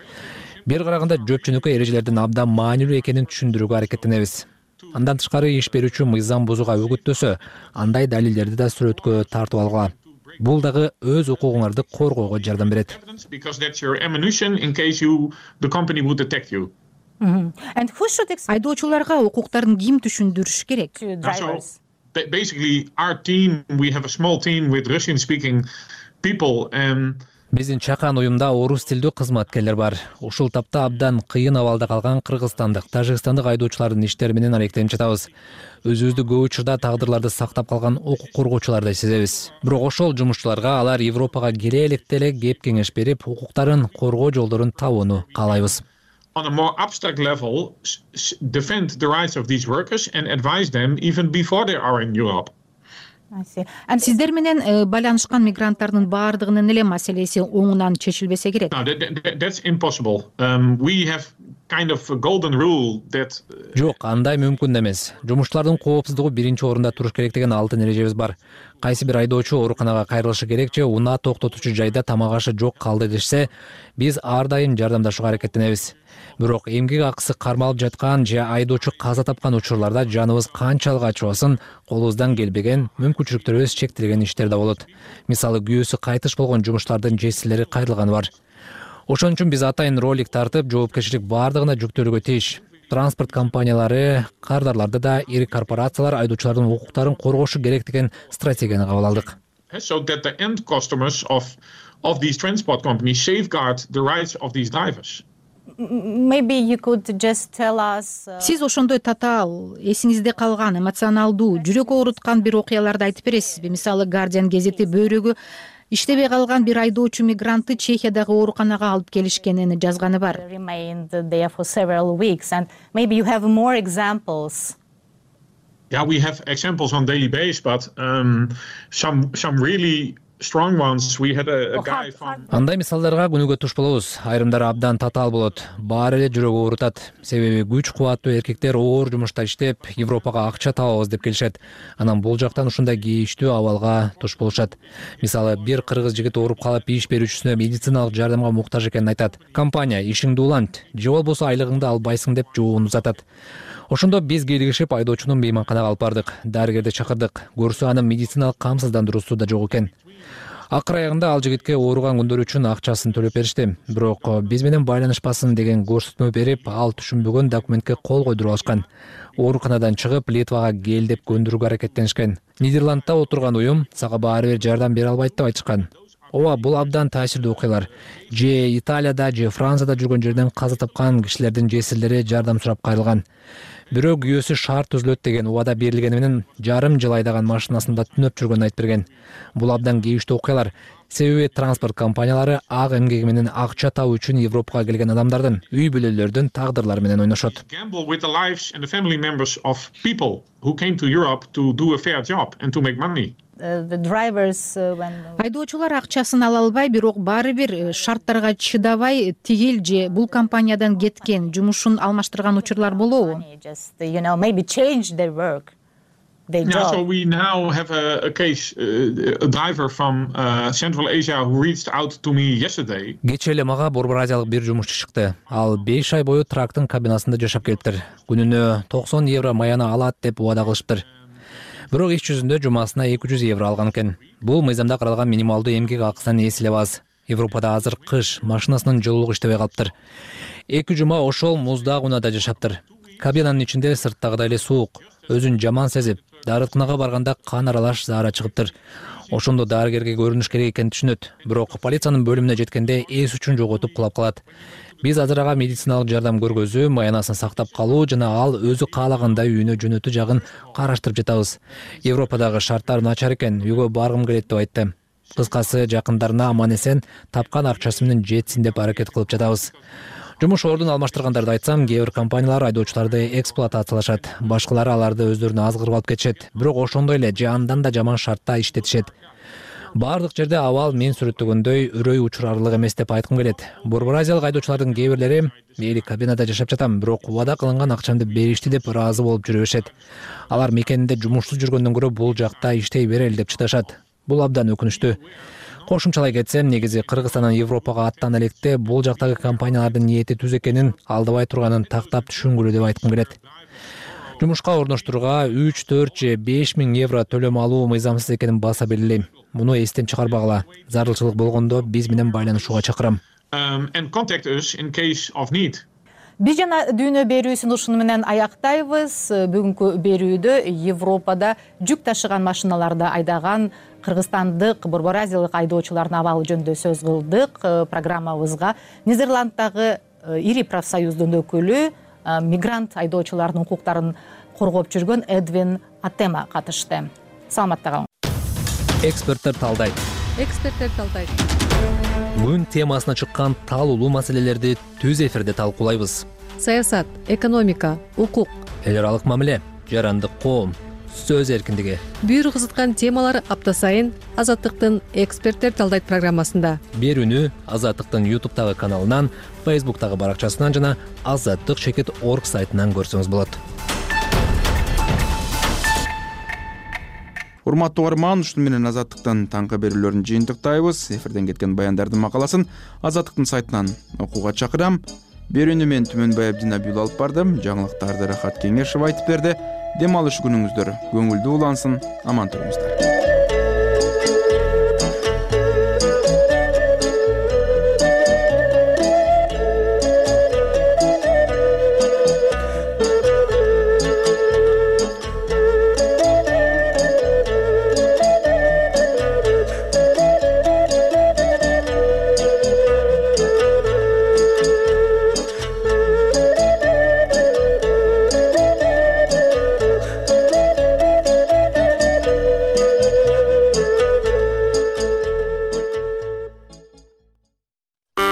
Бир караганда жөп жөнөкөй эрежелердин абдан маанилүү экенин түшүндүрүүгө аракеттенебиз андан тышкары иш берүүчү мыйзам бузууга үгүттөсө андай далилдерди да сүрөткө тартып алгыла бул дагы өз укугуңарды коргоого жардам берет. Айдоочуларга укуктарын ким түшүндүрүш керек биздин чакан уюмда орус тилдүү кызматкерлер бар. Ушул тапта абдан кыйын абалда калган кыргызстандык тажикстандык айдоочулардын иштери менен алектенип жатабыз. Өзүбүздү көп учурда тагдырларды сактап калган укук коргоочулардай сезебиз. Бирок ошол жумушчуларга алар европага келе электе эле кеп кеңеш берип укуктарын коргоо жолдорун табууну каалайбыз. On a more abstract level defend the rights of these workers and advise them even before they are in Europe. Сиздер менен э, байланышкан мигранттардын баардыгынын эле маселеси оңунан чечилбесе керек? That's impossible. Um, we have kind of a golden rule that uh, жок андай мүмкүн эмес. Жумушчулардын коопсуздугу биринчи орунда туруш керек деген алтын эрежебиз бар. Кайсы бир айдоочу ооруканага кайрылышы керек же унаа токтотуучу жайда тамак ашы жок калды дешсе биз ар дайым жардамдашууга аракеттенебиз бирок эмгек акысы кармалып жаткан же айдоочу каза тапкан учурларда жаныбыз канчалык ачыбасын колубуздан келбеген мүмкүнчүлүктөрүбүз чектелген иштер да болот. Мисалы күйөөсү кайтыш болгон жумуштардын жесирлери кайрылганы бар. Ошон үчүн биз атайын ролик тартып жоопкерчилик баардыгына жүктөлүүгө тийиш. Транспорт компаниялары кардарларды да ири корпорациялар айдоочулардын укуктарын коргошу керек деген стратегияны кабыл алдык. So that the end customers of of these transport companies safeguard the rights of these drivers сиз ошондой татаал эсиңизде калган эмоционалдуу жүрөк ооруткан бир окуяларды айтып бересизби? Мисалы гардиан гезити бөйрөгү иштебей калган бир айдоочу мигрантты чехиядагы ооруканага алып келишкенин жазганы бар. Yeah we have examples on daily base but um, some some really андай мисалдарга күнүгө туш болобуз. Айрымдары абдан татаал болот. Баары эле жүрөгү оорутат себеби күч кубаттуу эркектер оор жумушта иштеп европага акча табабыз деп келишет. Анан бул жактан ушундай кейиштүү абалга туш болушат. Мисалы бир кыргыз жигит ооруп калып иш берүүчүсүнө медициналык жардамга муктаж экенин айтат. Компания ишиңди улант же болбосо айлыгыңды албайсың деп жообун узатат. Ошондо биз кийлигишип айдоочуну мейманканага алып бардык. Дарыгерди чакырдык. Көрсө анын медициналык камсыздандыруусу да жок экен акыр аягында ал жигитке ооруган күндөрү үчүн акчасын төлөп беришти. Бирок биз менен байланышпасын деген көрсөтмө берип ал түшүнбөгөн документке кол койдуруп алышкан. Ооруканадан чыгып литвага кел деп көндүрүүгө аракеттенишкен. Нидерландда отурган уюм сага баары бир жардам бере албайт деп айтышкан. Ооба бул абдан таасирдүү окуялар. Же италияда же францияда жүргөн жерден каза тапкан кишилердин жесирлери жардам сурап кайрылган бирөө күйөөсү шаар түзүлөт деген убада берилгени менен жарым жыл айдаган машинасында түнөп жүргөнүн айтып берген. Бул абдан кейиштүү окуялар себеби транспорт компаниялары ак эмгеги менен акча табуу үчүн европага келген адамдардын үй бүлөлөрдүн тагдырлары менен ойношот. Uh, айдоочулар акчасын ала албай бирок баары бир э, шарттарга чыдабай тигил же бул компаниядан кеткен жумушун алмаштырган учурлар болобу кечээ эле мага борбор азиялык бир жумушчу чыкты. Ал беш ай бою трактын кабинасында жашап келиптир. Күнүнө токсон евро маяны алат деп убада кылышыптыр. Бирок иш жүзүндө жумасына эки жүз евро алган экен. Бул мыйзамда каралган минималдуу эмгек акысынан эс эле аз европада азыр кыш машинасынын жылуулугу иштебей калыптыр. Эки жума ошол муздак унаада жашаптыр. Кабинанын ичинде сырттагыдай эле суук. Өзүн жаман сезип дарыканага барганда кан аралаш заара чыгыптыр. Ошондо дарыгерге көрүнүш керек экенин түшүнөт. Бирок полициянын бөлүмүнө жеткенде эс үчүн жоготуп кулап калат. Биз азыр ага медициналык жардам көргөзүү маянасын сактап калуу жана ал өзү каалагандай үйүнө жөнөтүү жагын караштырып жатабыз. Европадагы шарттар начар экен үйгө баргым келет деп айтты. Кыскасы жакындарына аман эсен тапкан акчасы менен жетсин деп аракет кылып жатабыз жумуш ордун алмаштыргандарды айтсам кээ бир компаниялар айдоочуларды эксплуатациялашат. Башкалары аларды өздөрүнө азгырып алып кетишет. Бирок ошондой эле же андан да жаман шартта иштетишет. Баардык жерде абал мен сүрөттөгөндөй үрөй учурарлык эмес деп айткым келет. Борбор азиялык айдоочулардын кээ бирлери мейли кабинада жашап жатам бирок убада кылынган акчамды беришти деп ыраазы болуп жүрө беришет алар мекенинде жумушсуз жүргөндөн көрө бул жакта иштей берели деп чыдашат. Бул абдан өкүнүчтүү кошумчалай кетсем негизи кыргызстандан европага аттана электе бул жактагы компаниялардын ниети түз экенин алдабай турганын тактап түшүнгүлө деп айткым келет. Жумушка орноштурууга үч төрт же беш миң евро төлөм алуу мыйзамсыз экенин баса белгилейм. Муну эстен чыгарбагыла. Зарылчылык болгондо биз менен байланышууга чакырам. Um, биз жана дүйнө берүүсүн ушуну менен аяктайбыз. Бүгүнкү берүүдө европада жүк ташыган машиналарды айдаган кыргызстандык борбор азиялык айдоочулардын абалы жөнүндө сөз кылдык. Программабызга нидерланддагы ири профсоюздун өкүлү мигрант айдоочулардын укуктарын коргоп жүргөн эдвин атема катышты. Саламатта калыңыз. Эксперттер талдайт эксперттер талдайт күн темасына чыккан талуулуу маселелерди түз эфирде талкуулайбыз. Саясат экономика укук. Эл аралык мамиле жарандык коом сөз эркиндиги. Бүйүр кызыткан темалар апта сайын азаттыктын эксперттер талдайт программасында. Берүүнү азаттыктын ютубтагы каналынан фейсбуктагы баракчасынан жана азаттык чекит орг сайтынан көрсөңүз болот. Урматтуу угарман ушуну менен азаттыктын таңкы берүүлөрүн жыйынтыктайбыз. Эфирден кеткен баяндардын макаласын азаттыктын сайтынан окууга чакырам. Берүүнү мен түмөнбай абдинабиұлы алып бардым. Жаңылыктарды рахат кеңешова айтып берди дем алыш күнүңүздөр. Көңүлдүү улансын. Аман туруңуздар